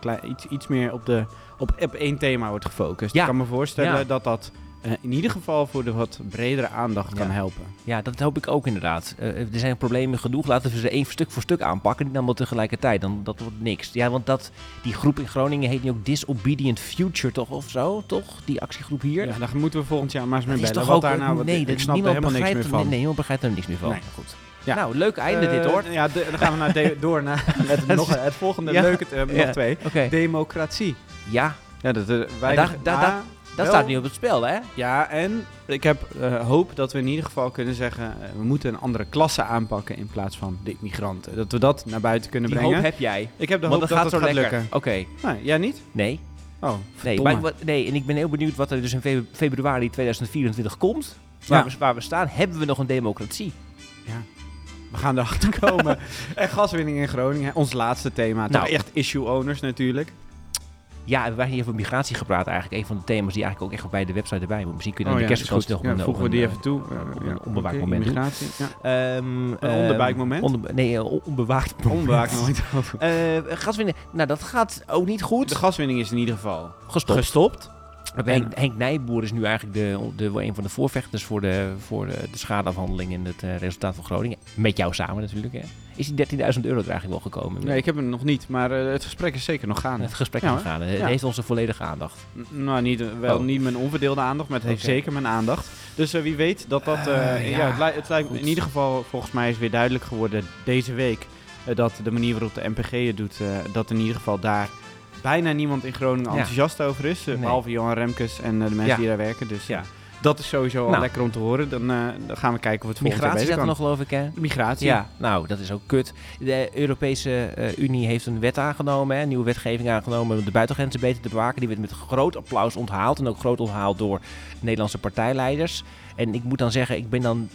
Speaker 2: klei- iets, iets meer op, de, op, op één thema wordt gefocust.
Speaker 1: Ja.
Speaker 2: Ik kan me voorstellen
Speaker 1: Ja.
Speaker 2: dat dat eh, in ieder geval voor de wat bredere aandacht kan
Speaker 1: Ja.
Speaker 2: helpen.
Speaker 1: Ja, dat hoop ik ook inderdaad. Eh, er zijn problemen genoeg. Laten we ze één stuk voor stuk aanpakken. Niet allemaal tegelijkertijd. Dan dat wordt niks. Ja, want dat, die groep in Groningen heet nu ook Disobedient Future, toch? Of zo, toch? Die actiegroep hier.
Speaker 2: Ja, daar moeten we volgend jaar maar eens mee
Speaker 1: Dat is
Speaker 2: bellen.
Speaker 1: toch
Speaker 2: Wat
Speaker 1: ook...
Speaker 2: daar nou, wat-
Speaker 1: nee,
Speaker 2: ik
Speaker 1: dat,
Speaker 2: snap er
Speaker 1: niemand
Speaker 2: helemaal niks meer
Speaker 1: er-
Speaker 2: van.
Speaker 1: Nee, niemand begrijpt er niks meer van.
Speaker 2: Nee.
Speaker 1: Goed.
Speaker 2: Ja.
Speaker 1: Nou, leuk einde dit
Speaker 2: Eh,
Speaker 1: hoor.
Speaker 2: Ja, de- dan gaan we naar de- door naar met nog, het volgende
Speaker 1: Ja.
Speaker 2: leuke, eh, nog
Speaker 1: Ja,
Speaker 2: twee.
Speaker 1: oké.
Speaker 2: Democratie.
Speaker 1: Ja,
Speaker 2: Ja, dat, eh,
Speaker 1: daar,
Speaker 2: weinig,
Speaker 1: daar,
Speaker 2: maar
Speaker 1: daar, dat
Speaker 2: wel-
Speaker 1: staat nu op het spel, hè?
Speaker 2: Ja, en ik heb eh, hoop dat we in ieder geval kunnen zeggen... eh, we moeten een andere klasse aanpakken in plaats van de immigranten. Dat we dat naar buiten kunnen
Speaker 1: Die
Speaker 2: brengen.
Speaker 1: hoop heb jij.
Speaker 2: Ik heb de
Speaker 1: Want
Speaker 2: hoop
Speaker 1: dat
Speaker 2: dat
Speaker 1: gaat zo
Speaker 2: gaat
Speaker 1: lekker.
Speaker 2: lukken.
Speaker 1: Oké.
Speaker 2: Nee, jij niet?
Speaker 1: Nee.
Speaker 2: Oh,
Speaker 1: Nee,
Speaker 2: verdomme.
Speaker 1: maar, wat- nee, en ik ben heel benieuwd wat er dus in fe- februari 2024 komt. Waar,
Speaker 2: Ja.
Speaker 1: we, waar we staan, hebben we nog een democratie?
Speaker 2: We gaan erachter komen. en gaswinning in Groningen, ons laatste thema.
Speaker 1: Nou.
Speaker 2: Toch echt issue owners natuurlijk.
Speaker 1: Ja, we waren hier over migratie gepraat eigenlijk. Een van de thema's die eigenlijk ook echt bij de website erbij moet. Misschien kunnen we
Speaker 2: Oh
Speaker 1: in
Speaker 2: ja,
Speaker 1: de kerstvakantie nog
Speaker 2: Ja, voegen we die
Speaker 1: een,
Speaker 2: even toe.
Speaker 1: eh,
Speaker 2: Eh,
Speaker 1: een onbewaakt moment
Speaker 2: ja.
Speaker 1: Ehm,
Speaker 2: Een onderbuik moment?
Speaker 1: nee, onbewaakt moment.
Speaker 2: Onbewaakt moment.
Speaker 1: Eh, gaswinning, nou dat gaat ook niet goed.
Speaker 2: De gaswinning is in ieder geval
Speaker 1: Gestopt.
Speaker 2: gestopt.
Speaker 1: Henk, Henk Nijboer is nu eigenlijk de, de, een van de voorvechters voor de, voor de, de schadeafhandeling en het eh, resultaat van Groningen. Met jou samen natuurlijk. Hè. Is die 13.000 euro er eigenlijk wel gekomen?
Speaker 2: Nee, ik heb hem nog niet, maar eh, het gesprek is zeker nog gaande.
Speaker 1: Het gesprek
Speaker 2: Ja,
Speaker 1: is
Speaker 2: hoor.
Speaker 1: gegaan. Het
Speaker 2: Ja.
Speaker 1: heeft onze volledige aandacht.
Speaker 2: N- Nou, niet, eh, wel
Speaker 1: Oh.
Speaker 2: niet mijn onverdeelde aandacht, maar het heeft zeker mijn aandacht. Dus wie weet dat dat... Eh, ja, het, lijkt- het lijkt in ieder geval, volgens mij is weer duidelijk geworden deze week... dat de manier waarop de NPG het doet, dat in ieder geval daar bijna niemand in Groningen enthousiast over is. eh,
Speaker 1: Nee.
Speaker 2: Behalve Johan Remkes en eh, de mensen die daar werken. Dus
Speaker 1: Ja.
Speaker 2: ja, dat is sowieso al
Speaker 1: Nou.
Speaker 2: lekker om te horen. Dan, eh, dan gaan we kijken of het volgend jaar
Speaker 1: Migratie zat er
Speaker 2: kan.
Speaker 1: nog geloof ik hè?
Speaker 2: Migratie.
Speaker 1: Ja, nou dat is ook kut. De Europese eh, Unie heeft een wet aangenomen, hè, een nieuwe wetgeving aangenomen om de buitengrenzen beter te bewaken. Die werd met groot applaus onthaald en ook groot onthaald door Nederlandse partijleiders. En ik moet dan zeggen, ik ben dan,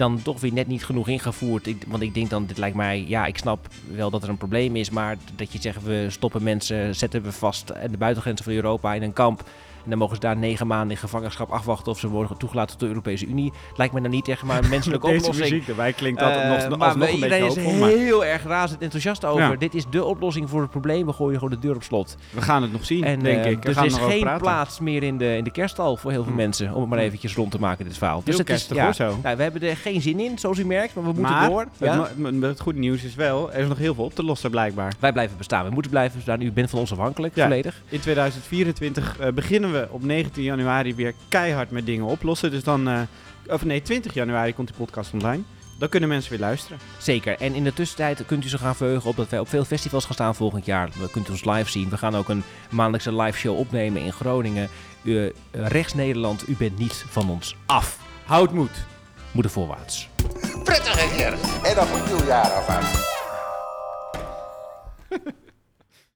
Speaker 1: dan toch weer net niet genoeg ingevoerd. Want ik denk dan, dit lijkt mij, ja ik snap wel dat er een probleem is, maar dat je zegt we stoppen mensen, zetten we vast aan de buitengrenzen van Europa in een kamp. En dan mogen ze daar negen maanden in gevangenschap afwachten of ze worden toegelaten tot de Europese Unie. Lijkt me dan niet echt maar een menselijke
Speaker 2: Deze
Speaker 1: oplossing.
Speaker 2: muziek erbij klinkt dat
Speaker 1: Eh,
Speaker 2: nog,
Speaker 1: maar
Speaker 2: een
Speaker 1: iedereen
Speaker 2: beetje
Speaker 1: is.
Speaker 2: Maar
Speaker 1: heel erg razend enthousiast over.
Speaker 2: Ja.
Speaker 1: Dit is de oplossing voor het probleem. We gooien gewoon de deur op slot.
Speaker 2: we gaan het nog zien,
Speaker 1: En,
Speaker 2: denk
Speaker 1: eh,
Speaker 2: ik. We
Speaker 1: Dus er is geen
Speaker 2: praten.
Speaker 1: plaats meer in de, in de kerststal voor heel veel
Speaker 2: Hm.
Speaker 1: mensen. Om het maar eventjes rond te maken, dit verhaal. Dus
Speaker 2: Heel
Speaker 1: het is, ja,
Speaker 2: zo.
Speaker 1: nou, we hebben er geen zin in, zoals u merkt. Maar we moeten
Speaker 2: maar
Speaker 1: door. Ja?
Speaker 2: mo- het, het goede nieuws is wel, er is nog heel veel op te lossen blijkbaar.
Speaker 1: Wij blijven bestaan. We moeten blijven bestaan. U bent van ons afhankelijk,
Speaker 2: Ja.
Speaker 1: volledig.
Speaker 2: In 2024 eh, beginnen we op 19 januari weer keihard met dingen oplossen. Dus dan, eh, of nee, 20 januari komt die podcast online. Dan kunnen mensen weer luisteren.
Speaker 1: Zeker. En in de tussentijd kunt u zich gaan verheugen op dat wij op veel festivals gaan staan volgend jaar. We kunt ons live zien. We gaan ook een maandelijkse live show opnemen in Groningen. U, eh, rechts Nederland, u bent niet van ons af.
Speaker 2: Houd moed.
Speaker 1: Moeder voorwaarts.
Speaker 3: Prettige kerst en nog een nieuw jaar alvast.